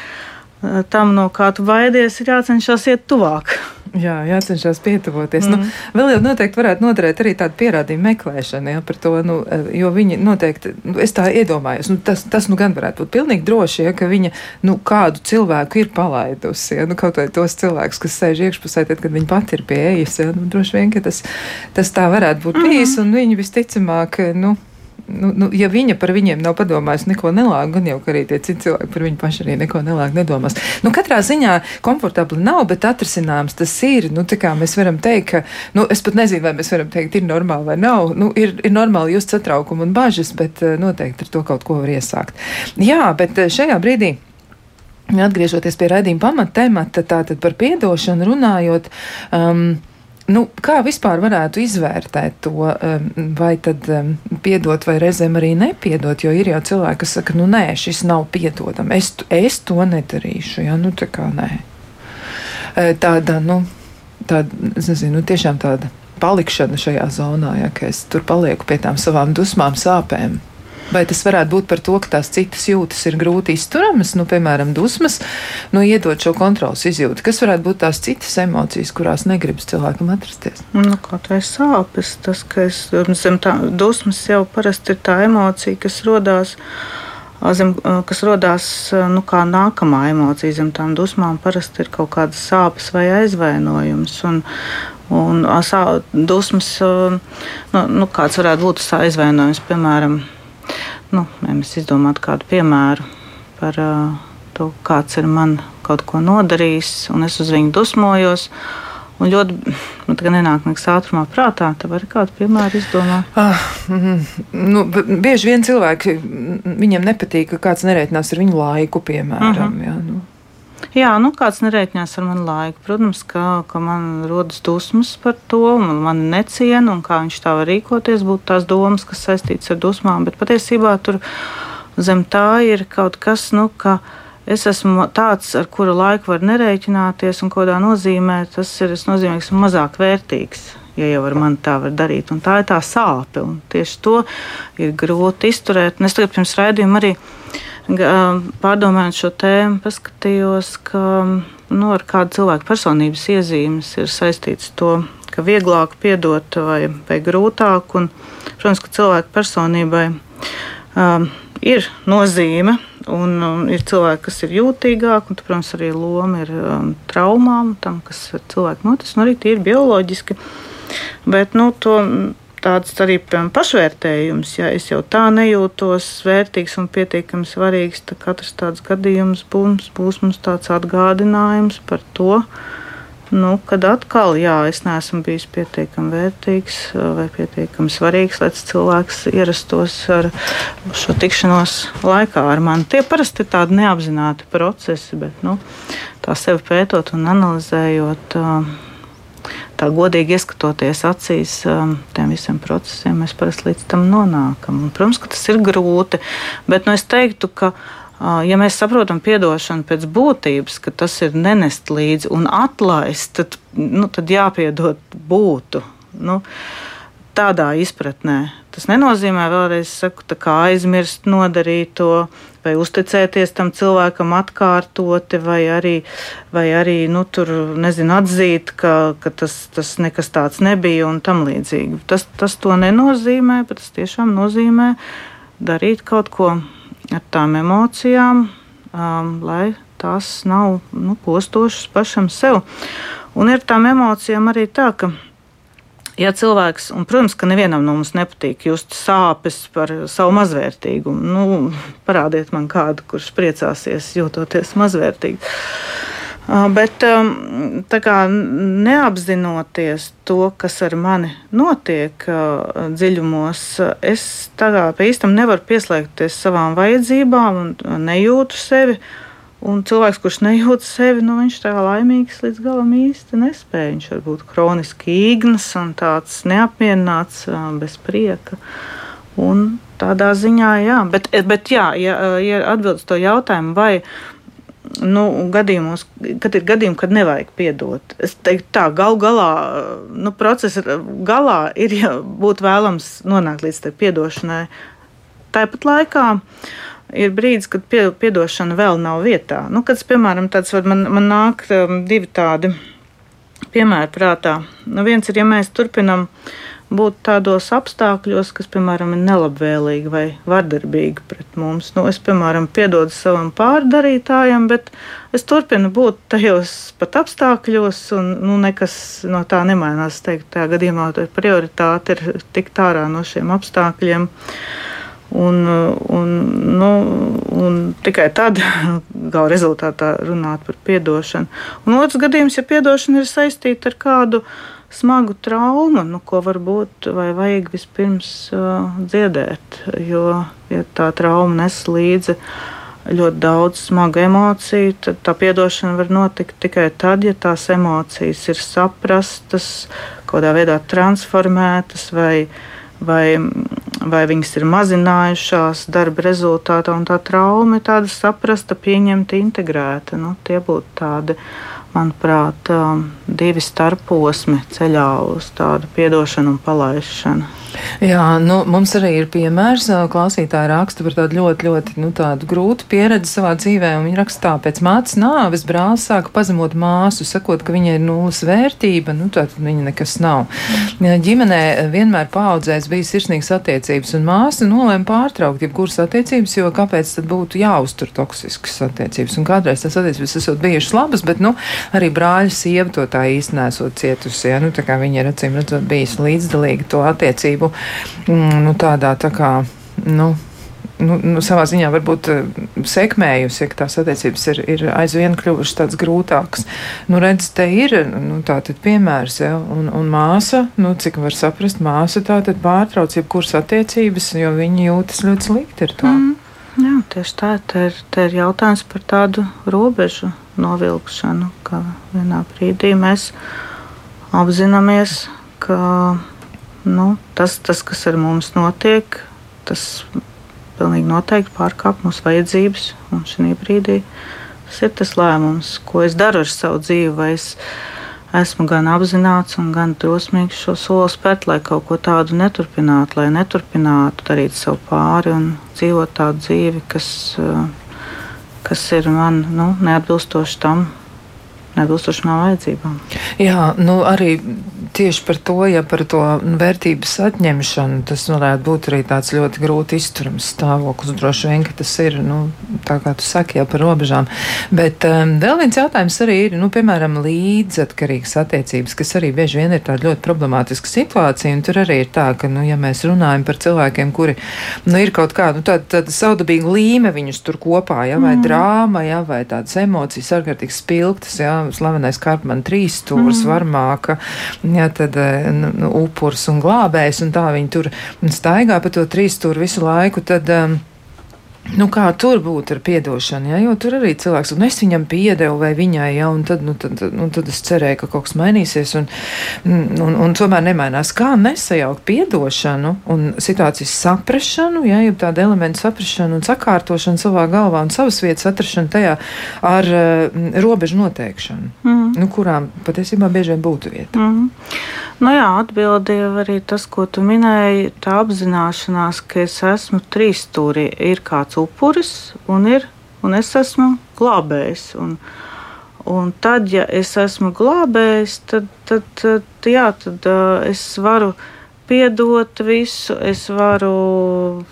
tam, no kā tu baidies, ir jācenšas iet tuvāk. Jā, jācenšas pietuvoties. Nu, mm. Nu, vēl jau noteikti varētu noderēt arī tāda pierādījuma meklēšana ja, par to, nu, jo viņi noteikti, nu, es tā iedomājos, nu, tas, tas nu gan varētu būt pilnīgi droši, ja, ka viņa nu, kādu cilvēku ir palaidusi. Ja, nu, kaut vai tos cilvēkus, kas sēž iekšpusē, tad, kad viņi pati ir pie ejas, ja, nu, droši vien, ka tas, tas tā varētu būt bijis, mm. un viņi visticamāk, nu, nu, nu, ja viņa par viņiem nav padomājusi neko nelāgu, gan jau arī tie citi cilvēki par viņu pašu arī neko nelāgu nedomās. Nu, katrā ziņā komfortabli nav, bet atrisināms tas ir. Nu, mēs varam teikt, ka, nu, es pat nezinu, vai mēs varam teikt, ir normāli vai nav. Nu, ir, ir normāli just satraukumu un bažas, bet eh, noteikti ar to kaut ko var iesākt. Jā, bet eh, šajā brīdī. Atgriežoties pie raidījuma pamattemata, tātad par piedošanu runājot, um, Nu, kā vispār varētu izvērtēt to, vai tad piedot, vai reizēm arī nepiedot? Jo ir jau cilvēki, kas saka, nu nē, šis nav piedodams, es, es to nedarīšu. Ja? Nu, tā kā nē. E, tāda, nu, tāda, nezinu, nu, tiešām tāda palikšana šajā zonā, ja, ka es tur palieku pie tām savām dusmām, sāpēm. Vai tas varētu būt par to, ka tās citas jūtas ir grūti izturamas, nu, piemēram, dusmas, nu, iedot šo kontrols izjūtu? Kas varētu būt tās citas emocijas, kurās negribas cilvēkam atrasties? Nu, tā ir sāpes, tas, ka es, zem tā dusmas jau parasti ir tā emocija, kas rodās. Zem, kas radās nu, kā nākamā emocija, zem tām dusmām parasti ir kaut kādas sāpes vai aizvainojums. Un, un sā, dusmas, nu, nu, kāds varētu būt tas aizvainojums, piemēram, Nu, mēs izdomātu kādu piemēru par uh, to, kāds ir man kaut ko nodarījis, un es uz viņu dusmojos. Un ļoti, nu, tā nenāk nekas ātrumā prātā, tad var kādu piemēru izdomāt. Ah, mm, nu, bieži vien cilvēki, viņiem nepatīk, ka kāds nereitinās ar viņu laiku, piemēram. Uh mhm. -huh. jā, nu. Jā, nu kāds nereiķinās ar manu laiku. Protams, ka, ka man rodas dusmas par to, un man neciena, un kā viņš tā var rīkoties, būtu tās domas, kas saistītas ar dusmām. Bet patiesībā tur zem tā ir kaut kas, nu, ka es esmu tāds, ar kuru laiku var nereiķināties, un kādā nozīmē tas ir nozīmē, ka esmu mazāk vērtīgs. Ja jau ar mani tā var darīt, un tā ir tā sāpe, un tieši to ir grūti izturēt. Un es tagad pirms raidījuma arī pārdomājot šo tēmu, paskatījos, ka nu, ar kādu cilvēku personības iezīmes ir saistīts to, ka vieglāk piedot vai, vai grūtāk. Un, protams, ka cilvēku personībai um, ir nozīme. Un, un ir cilvēki, kas ir jūtīgāki, un, protams, arī loma ir um, traumām, tam, kas ir cilvēku notis, un arī tie ir bioloģiski. Bet nu, to tāds arī piemēram, pašvērtējums. Ja es jau tā nejūtos vērtīgs un pietiekami svarīgs, tad katrs tāds gadījums būs, būs mums tāds atgādinājums par to. Nu, kad atkal, jā, es neesmu bijis pietiekami vērtīgs vai pietiekami svarīgs, lai cilvēks ierastos ar šo tikšanos laikā ar mani. Tie parasti ir tādi neapzināti procesi, bet nu, tā sevi pētot un analizējot. Uh, tā godīgi ieskatoties acīs um, tiem visiem procesiem, mēs parasti līdz tam nonākam. Un, protams, ka tas ir grūti, bet nu, es teiktu, ka. Uh, ja mēs saprotam atdošanu pēc būtības, ka tas ir nenest līdzi un atlaist, tad, nu, tad jāpiedod būtu. Nu, tādā izpratnē. Tas nenozīmē, vēlreiz saku, aizmirst nodarīto, vai uzticēties tam cilvēkam atkārtoti, vai arī, vai arī nu, tur, nezinu, atzīt, ka, ka tas, tas nekas tāds nebija un tam līdzīgi. Tas, tas to nenozīmē, bet tas tiešām nozīmē darīt kaut ko ar tām emocijām, um, lai tās nav nu, postošas pašam sev. Un ir tām emocijām arī tā, ka ja cilvēks, un, protams, ka nevienam no mums nepatīk just sāpes par savu mazvērtīgumu, nu, parādiet man kādu, kurš priecāsies, jūtoties mazvērtīgi. Bet tā kā neapzinoties to, kas ar mani notiek dziļumos, es tā kā pa īstam nevaru pieslēgties savām vajadzībām un nejūtu sevi Un cilvēks, kurš nejūt sevi, nu, viņš tā laimīgs līdz galam īsti nespēja. Viņš var būt kroniski īgnas un tāds neapmierināts, bez prieka. Un tādā ziņā, jā, bet, bet jā, ja, ja atbild uz to jautājumu, vai nu, gadījumos, kad ir gadījumi, kad nevajag piedot. Es teiktu, tā gal galā, nu, procesa galā ir ja būtu vēlams nonākt līdz tai piedošanai. Tāpat laikā ir brīdis, kad piedošana vēl nav vietā. Nu, kad, piemēram, tāds man, man nāk um, divi tādi piemēri prātā. Nu, viens ir, ja mēs turpinam būt tādos apstākļos, kas, piemēram, ir nelabvēlīgi vai vardarbīgi pret mums. Nu, es, piemēram, piedodu savam pārdarītājam, bet es turpinu būt tajos pat apstākļos, un nu, nekas no tā nemainās. Es teiktu, tajā gadījumā prioritāte ir tikt ārā no šiem apstākļiem. Uh, Un, un, nu, un tikai tad <laughs> gala rezultātā runāt par atdošanu. Un otrs gadījums, ja atdošana ir saistīta ar kādu smagu traumu, nu, ko varbūt vajag vispirms uh, dziedēt. Jo ja tā trauma nes līdzi ļoti daudz smagu emociju, tad tā atdošana var notikt tikai tad, ja tās emocijas ir saprastas, kaut kādā veidā transformētas vai, vai vai viņas ir mazinājušās darba rezultātā, un tā trauma ir tāda saprasta, pieņemta, integrēta. Nu, tie būtu tādi, manuprāt, um, divi starposmi ceļā uz tādu piedošanu un palaišanu. Jā, nu, mums arī ir piemērs. Klausītāji raksta par tādu ļoti, ļoti nu, tādu grūtu pieredzi savā dzīvē. Viņa raksta, tā pēc mātes nāves brālis sāka pazemot māsu, sakot, ka viņai ir nulles vērtība, nu, tad viņa nekas nav. Ģimenē vienmēr paudzēs bija sirsnīgas attiecības, un māsa nolēma pārtraukt jebkuras attiecības, jo kāpēc tad būtu jāuztur toksiskas attiecības? Un kādreiz tas attiecības esot bijušas labas, bet, nu, arī brāļa sieva to tā īsti nesot cietusi. Ja? Nu, tā kā viņa ir acīm redzot bijis līdzdalīga to attiecību attīstību mm, nu, tādā tā kā. Nu, nu, nu, savā ziņā varbūt eh, sekmējusi, ja tās attiecības ir, ir aizvien kļuvušas tādas grūtākas. Nu, redz, te ir nu, tātad piemērs, ja, un, un māsa, nu, cik var saprast, māsa tātad pārtrauc jebkuras attiecības, jo viņa jūtas ļoti slikti ar to. Mm. Jā, tieši tā, te ir, te ir jautājums par tādu robežu novilkšanu, ka vienā brīdī mēs apzināmies, ka nu, tas, tas, kas ar mums notiek, tas pilnīgi noteikti pārkāp mūsu vajadzības. Un šī brīdī tas ir tas lēmums, ko es daru ar savu dzīvi. Vai es esmu gan apzināts gan drosmīgs šo soli spērt, lai kaut ko tādu neturpinātu, lai neturpinātu darīt sev pāri un dzīvot tādu dzīvi, kas, kas ir man nu, neatbilstoši tam, neatbilstoši manām vajadzībām. Jā, nu arī tieši par to, ja par to vērtības atņemšanu, tas varētu būt arī tāds ļoti grūti izturams stāvoklis. Droši vien, ka tas ir, nu, tā kā tu saki, jau par robežām. Bet um, vēl viens jautājums arī ir, nu, piemēram, līdzatkarīgas attiecības, kas arī bieži vien ir tāda ļoti problemātiska situācija. Un tur arī ir tā, ka, nu, ja mēs runājam par cilvēkiem, kuri, nu, ir kaut kāda, nu, tāda, tāda saudabīga līme viņus tur kopā, ja, vai mm. drāma, ja, vai tādas emocijas ārkārtīgi spilgtas, ja, slavenais Karpman trīs stūrs, mm. varmāka, ja, tad nu, nu, upurs un glābējs, un tā viņi tur staigā pa to trīs stūru visu laiku, tad. Um, Nu, kā tur būtu ar atdošanu, ja? jo tur arī cilvēks, un es viņam piedevu vai viņai, ja? un tad, nu, tad, nu, tad es cerēju, ka kaut kas mainīsies, un, un, un, tomēr nemainās. Kā nesajaukt atdošanu un situācijas saprašanu, ja jau tāda elementa saprašanu un sakārtošanu savā galvā un savas vietas atrašanu tajā ar uh, robežu noteikšanu, mm. nu, kurām patiesībā bieži vien būtu vieta. Mm. Nu jā, atbildēja arī tas, ko tu minēji. Tā apzināšanās, ka es esmu trīs stūrī, ir kāds upuris un, ir, un es esmu glābējs. Un, un tad, ja es esmu glābējs, tad, tad, tad, jā, tad uh, es varu piedot visu, es varu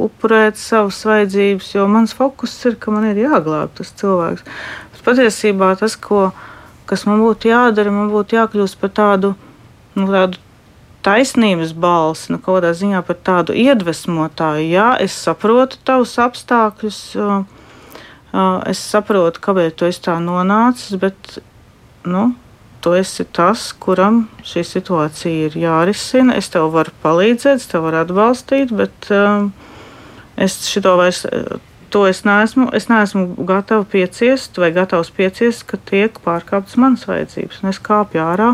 upurēt savas vajadzības, jo mans fokus ir, ka man ir jāglābj tas cilvēks. Bet patiesībā tas, ko, kas man būtu jādara, man būtu jākļūst par tādu nu, tādu taisnības balsi, nu, kādā ziņā par tādu iedvesmotāju. Jā, es saprotu tavus apstākļus, es saprotu, kāpēc tu esi tā nonācis, bet nu, tu esi tas, kuram šī situācija ir jārisina. Es tev varu palīdzēt, es tev varu atbalstīt, bet es šito vairs to es neesmu, es neesmu gatava pieciest vai gatavs pieciest, ka tiek pārkāptas manas vajadzības. Es kāpju ārā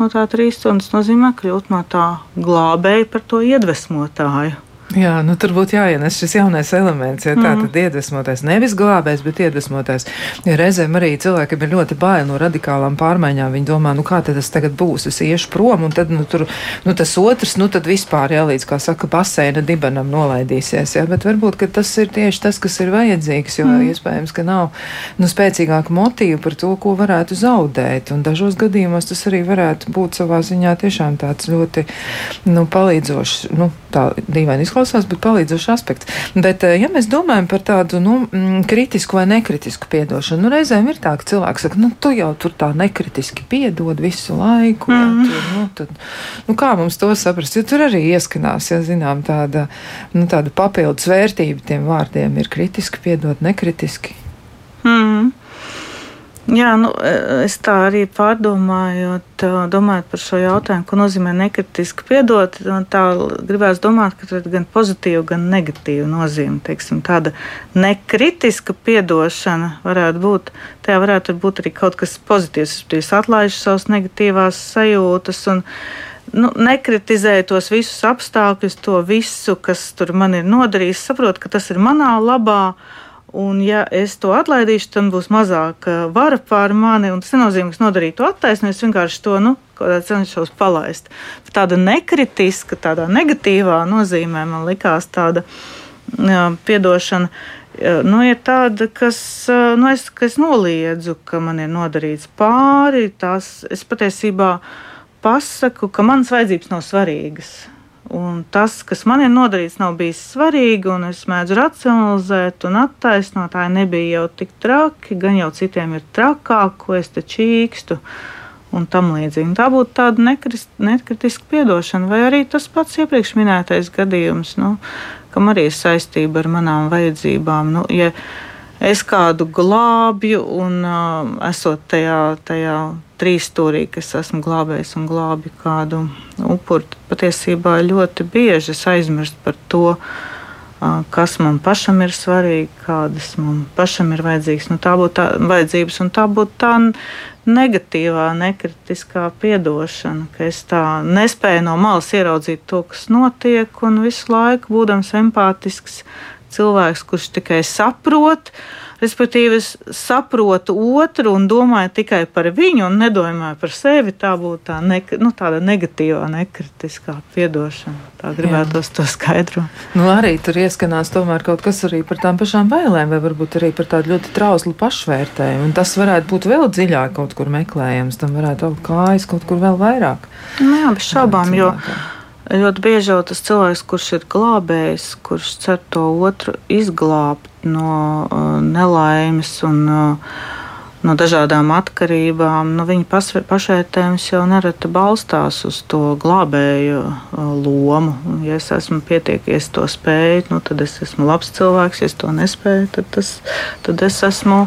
no tā trīs stundas, nozīmē kļūt no tā glābēja par to iedvesmotāju. Jā, nu tur būtu jāienes šis jaunais elements, ja tā mm. tad iedvesmotais, nevis glābējs, bet iedvesmotais. Ja reizēm arī cilvēkiem ir ļoti bail no radikālām pārmaiņām. Viņi domā, nu kā tas tagad būs, es iešu prom, un tad, nu, tur, nu, tas otrs, nu, tad vispār, jā, līdz, kā saka, baseina dibenam nolaidīsies, jā, bet varbūt, ka tas ir tieši tas, kas ir vajadzīgs, jo mm. iespējams, ka nav, nu, spēcīgāka motīva par to, ko varētu zaudēt, un dažos gadījumos tas arī varētu būt savā ziņā tiešām tāds ļoti, nu, palīdzošs, nu, tā dīvaini izklausās izklausās, bet palīdzošs aspekts. Bet, eh, ja mēs domājam par tādu nu, mm, kritisku vai nekritisku piedošanu, nu, reizēm ir tā, ka cilvēks saka, nu, tu jau tur tā nekritiski piedod visu laiku. Mm. Jā, tur, nu, tad, nu, kā mums to saprast? Jo tur arī ieskanās, ja zinām, tāda, nu, tāda papildus vērtība tiem vārdiem ir kritiski piedot, nekritiski. Mm. Jā, nu, e, es tā arī pārdomājot, domājot par šo jautājumu, ko nozīmē nekritiski piedot. Tā gribēs domāt, ka ir gan pozitīva, gan negatīva nozīme. Teiksim, tāda nekritiska piedošana varētu būt, tajā varētu būt arī kaut kas pozitīvs. Es atlaižu savas negatīvās sajūtas. Un, nu, nekritizēju tos visus apstākļus, to visu, kas man ir nodarījis, saprotu, ka tas ir manā labā. Un, ja es to atlaidīšu, tad būs mazāk vara pār mani. Tas nenozīmē, ka es nodarīju to attaisnojumu. Es vienkārši to nu, cenšos palaist. Tāda nekritiska, tādā negatīvā nozīmē man likās tāda jā, piedošana. Nu, ir tāda, kas, nu, es, kas noliedzu, ka man ir nodarīts pāri. Tās es patiesībā pasaku, ka manas vajadzības nav svarīgas Un tas, kas man ir nodarīts, nav bijis svarīgi, un es mēdzu racionalizēt un attaisnot. Tā nebija jau tik traki, gan jau citiem ir trakāk, ko es te čīkstu. Un tam līdzīgi. Tā būtu tāda nekrist, nekritiska piedošana, vai arī tas pats iepriekš minētais gadījums, nu, kam arī ir saistība ar manām vajadzībām. Nu, ja es kādu glābju un uh, esot tajā, tajā trīsstūrī, kas esmu glābējis un glābi kādu upuri, patiesībā ļoti bieži es aizmirstu par to, kas man pašam ir svarīgi, kādas man pašam ir vajadzīgas. Nu, tā būtu tā vajadzības, un tā būtu tā negatīvā, nekritiskā piedošana, ka es tā nespēju no malas ieraudzīt to, kas notiek, un visu laiku būdams empātisks cilvēks, kurš tikai saprot, uh, Respektīvi, es saprotu otru un domāju tikai par viņu un nedomāju par sevi. Tā būtu tā ne, nu, tāda negatīvā, nekritiskā piedošana. Tā gribētos to skaidrot. Nu, arī tur ieskanās tomēr kaut kas arī par tām pašām bailēm, vai varbūt arī par tādu ļoti trauslu pašvērtējumu. Un tas varētu būt vēl dziļāk kaut kur meklējams. Tam varētu augt kājas kaut kur vēl vairāk. Nu, jā, bez šaubām. Jo, Ļoti bieži jau tas cilvēks, kurš ir glābējs, kurš cer to otru izglābt no uh, nelaimes un uh, no dažādām atkarībām, nu, viņa pašvērtējums jau nereti balstās uz to glābēju uh, lomu. Ja es esmu pietiekies to spējis, nu, tad es esmu labs cilvēks. Ja es to nespēju, tad, tas, tad es esmu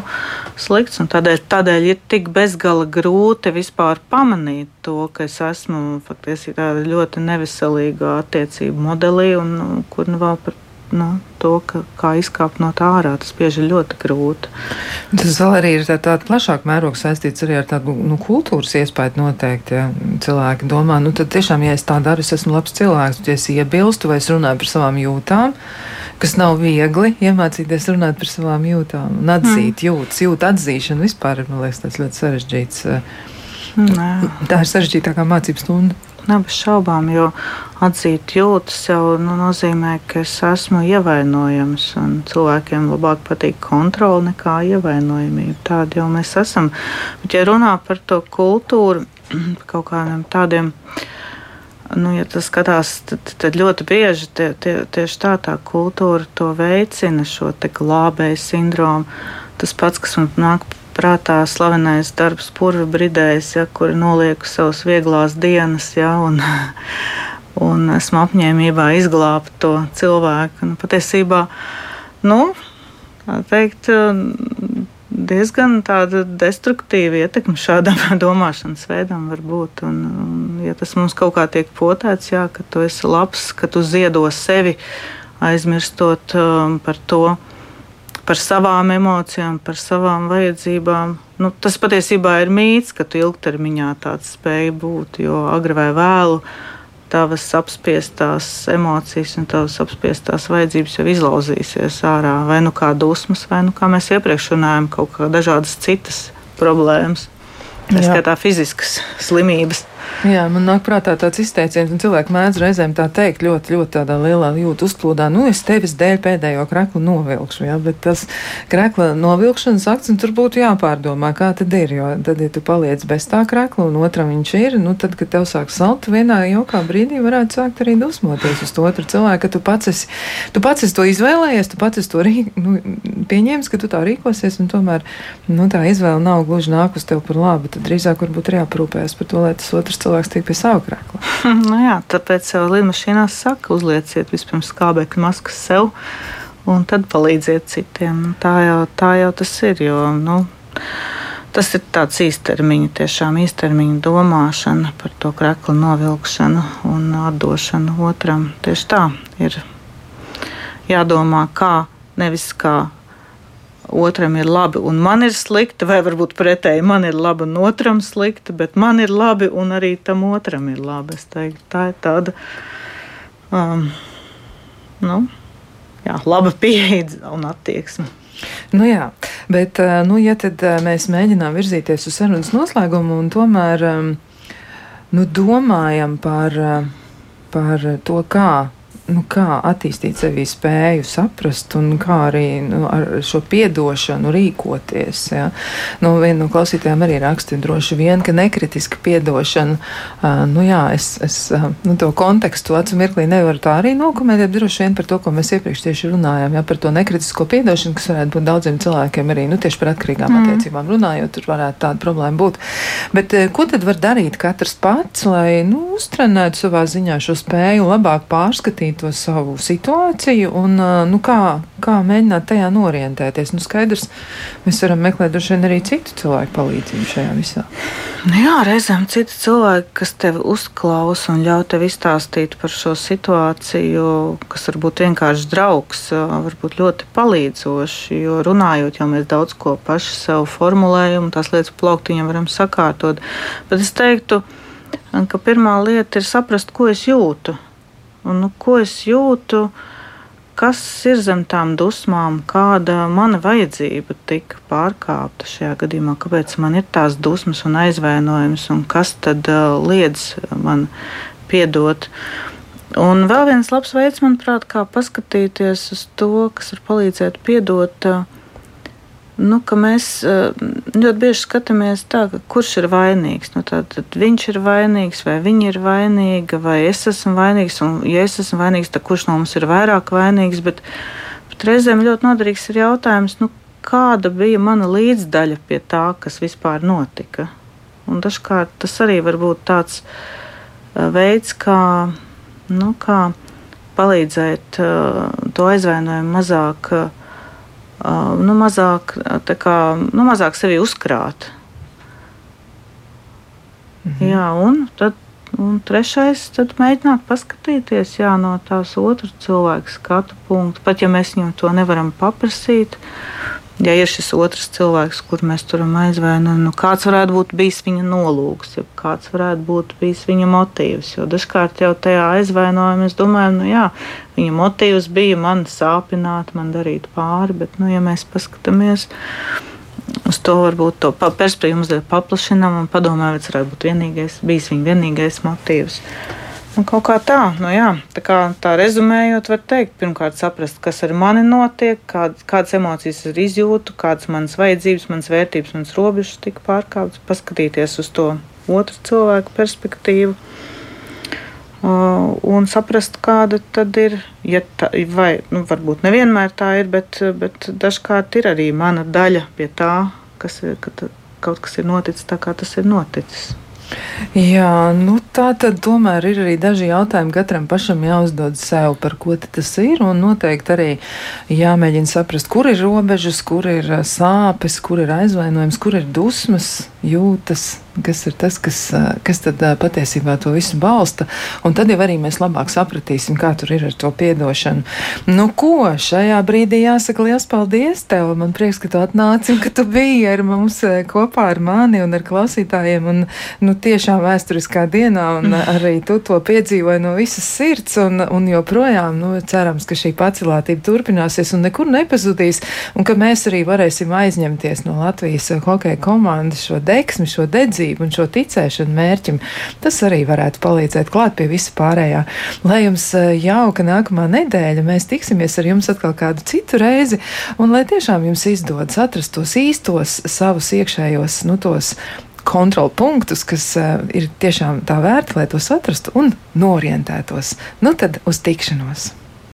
slikts. Tādēļ, tādēļ ir tik bezgala grūti vispār pamanīt to, ka es esmu faktiski ļoti neveselīgā attiecību modelī, un nu, kur nu vēl par nu, to, ka, kā izkāpt no tā ārā. Tas bieži ir ļoti grūti. Tas vēl arī ir tādā tā plašāk mērogā saistīts arī ar tādu nu, kultūras iespēju noteikti. Ja cilvēki domā, nu tad tiešām, ja es tā daru, es esmu labs cilvēks, ja es iebilstu vai es runāju par savām jūtām. Kas nav viegli iemācīties runāt par savām jūtām un atzīt mm. jūtas, jūtas atzīšana vispār ir liekas, tas ļoti sarežģīts. Nē. Tā ir sarežģītākā mācības stunda. Nav bez šaubām, jo atzīt jūtas jau nu, nozīmē, ka es esmu ievainojams. Cilvēkiem labāk patīk kontrole nekā ievainojamība. Tāda jau mēs esam. Bet, ja runā par to kultūru, <clears throat> kaut kādiem tādiem. Nu, ja tas skatās, tad, tad ļoti bieži tie, tie, tieši tā, tā kultūra to veicina, šo glābēju sindromu. Tas pats, kas man nāk prātā slavenais darbs, purva bridējs, ja, kur nolieku savas vieglās dienas, ja, un, <laughs> un esmu apņēmībā izglābt to cilvēku. Nu, patiesībā, nu, teikt, diezgan destruktīva ietekme šādam <laughs> domāšanas veidam var būt. Un, un, ja tas mums kaut kā tiek potēts, jā, ka tu esi labs, ka tu ziedo sevi, aizmirstot um, par to, par savām emocijām, par savām vajadzībām. Nu, tas patiesībā ir mīts, ka tu ilgtermiņā tāds spēj būt, jo agri vai vēlu tavas apspiestās emocijas un tavas apspiestās vajadzības jau izlauzīsies ārā. Vai nu kā dusmas, vai nu kā mēs iepriekš runājam, kaut kā dažādas citas problēmas. Tā skaitā fiziskas slimības. Jā, man nāk prātā tāds izteiciens, un cilvēki mēdz reizēm tā teikt ļoti, ļoti tādā lielā jūtu uzplūdā. Nu, es tevis dēļ pēdējo kreklu novilkšu, jā, bet tas krekla novilkšanas akts, un tur būtu jāpārdomā, kā tad ir, jo tad, ja tu paliec bez tā krekla, un otram viņš ir, nu, tad, kad tev sāk salt, vienā jaukā brīdī varētu sākt arī dusmoties uz to otru cilvēku, ka tu pats esi, tu pats esi to izvēlējies, tu pats esi to rī, nu, pieņēmis, ka tu tā rīkosies, un tomēr, nu, tā izvēle nav gluži nāk uz tev par labu, tad drīzāk varbūt ir jāprūpējas par to, lai tas otrs cilvēks cilvēks tiek pie sava krākla. <laughs> nu jā, tāpēc jau lidmašīnās saka, uzlieciet vispirms skābekļa maskas sev, un tad palīdziet citiem. Tā jau, tā jau tas ir. Jo, nu, Tas ir tāds īstermiņa, tiešām īstermiņa domāšana par to krekla novilkšanu un atdošanu otram. Tieši tā ir jādomā, kā nevis kā otram ir labi un man ir slikti, vai varbūt pretēji man ir labi un otram slikti, bet man ir labi un arī tam otram ir labi. Es teiktu, tā ir tāda um, nu, jā, laba pieeja un attieksme. Nu jā, bet uh, nu, ja uh, mēs mēģinām virzīties uz sarunas noslēgumu un tomēr um, nu, domājam par, uh, par to, kā nu, kā attīstīt sevī spēju saprast un kā arī nu, ar šo piedošanu rīkoties. Ja? Nu, viena no klausītājiem arī raksta droši vien, ka nekritiska piedošana, uh, nu jā, es, es uh, nu, to kontekstu acu mirklī nevaru tā arī nokomentēt, droši vien par to, ko mēs iepriekš tieši runājām, ja, par to nekritisko piedošanu, kas varētu būt daudziem cilvēkiem arī, nu, tieši par atkarīgām mm. attiecībām runājot, tur varētu tāda problēma būt. Bet uh, ko tad var darīt katrs pats, lai, nu, uztrenētu savā ziņā šo spēju labāk pārskatīt to savu situāciju un nu, kā, kā mēģināt tajā norientēties. Nu, skaidrs, mēs varam meklēt arī citu cilvēku palīdzību šajā visā. Nu jā, reizēm citi cilvēki, kas tevi uzklausa un ļauj tev izstāstīt par šo situāciju, kas varbūt vienkārši draugs, varbūt ļoti palīdzoši. Jo runājot, jau mēs daudz ko paši sev formulējam, tās lietas plauktiņam varam sakārtot. Bet es teiktu, ka pirmā lieta ir saprast, ko es jūtu. Un, nu, ko es jūtu, kas ir zem tām dusmām, kāda mana vajadzība tika pārkāpta šajā gadījumā, kāpēc man ir tās dusmas un aizvainojums, un kas tad uh, liedz man piedot. Un vēl viens labs veids, manuprāt, kā paskatīties uz to, kas var palīdzēt piedot. Uh, nu, ka mēs eh, ļoti bieži skatāmies tā, kurš ir vainīgs. Nu, tad, viņš ir vainīgs, vai viņa ir vainīga, vai es esmu vainīgs. Un, ja es esmu vainīgs, tad kurš no mums ir vairāk vainīgs? Bet, bet reizēm ļoti noderīgs ir jautājums, nu, kāda bija mana līdzdaļa pie tā, kas vispār notika. Un dažkārt tas arī var būt tāds eh, veids, kā, nu, kā palīdzēt uh, to aizvainojumu mazāk uh, nu, mazāk, kā, nu, mazāk sevi uzkrāt. Mhm. Jā, un tad un trešais, tad mēģināt paskatīties jā, no tās otras cilvēka skatu punkta. Pat ja mēs viņam to nevaram paprasīt, ja ir šis otrs cilvēks, kur mēs turam aizvainojumu, nu, kāds varētu būt bijis viņa nolūks, ja kāds varētu būt bijis viņa motīvs. Jo dažkārt jau tajā aizvainojumā es domāju, nu jā, viņa motīvs bija man sāpināt, man darīt pāri, bet, nu, ja mēs paskatāmies uz to, varbūt to perspektīvu mazliet paplašinām un padomājam, vai tas varētu būt vienīgais, bijis viņa vienīgais motīvs. Nu, kaut kā tā, nu jā, tā, kā, tā rezumējot, var teikt, pirmkārt, saprast, kas ar mani notiek, kād, kādas emocijas es izjūtu, kādas manas vajadzības, manas vērtības, manas robežas tika pārkāptas, paskatīties uz to otru cilvēku perspektīvu. Uh, un saprast, kāda tad ir, ja tā, vai nu, varbūt nevienmēr tā ir, bet, bet dažkārt ir arī mana daļa pie tā, kas ir, ka kaut kas ir noticis tā, kā tas ir noticis. Jā, nu tā tad tomēr ir arī daži jautājumi katram pašam jāuzdod sev, par ko tas ir, un noteikti arī jāmēģina saprast, kur ir robežas, kur ir sāpes, kur ir aizvainojums, kur ir dusmas, jūtas, kas ir tas, kas, kas tad patiesībā to visu balsta. Un tad jau arī mēs labāk sapratīsim, kā tur ir ar to piedošanu. Nu, ko šajā brīdī jāsaka liels paldies tev. Man prieks, ka tu atnāci un ka tu biji ar mums kopā ar mani un ar klausītājiem. Un, nu, tiešām vēsturiskā dienā, un <laughs> arī tu to piedzīvoji no visas sirds. Un, un joprojām nu, cerams, ka šī pacelātība turpināsies un nekur nepazudīs. Un ka mēs arī varēsim aizņemties no Latvijas hokeja komandas šo deksmi, šo dedzību un šo ticēšanu mērķim, tas arī varētu palīdzēt klāt pie visa pārējā. Lai jums eh, jauka nākamā nedēļa, mēs tiksimies ar jums atkal kādu citu reizi, un lai tiešām jums izdodas atrast tos īstos savus iekšējos, nu, tos kontrolpunktus, kas uh, ir tiešām tā vērti, lai tos atrastu un norientētos. Nu tad uz tikšanos!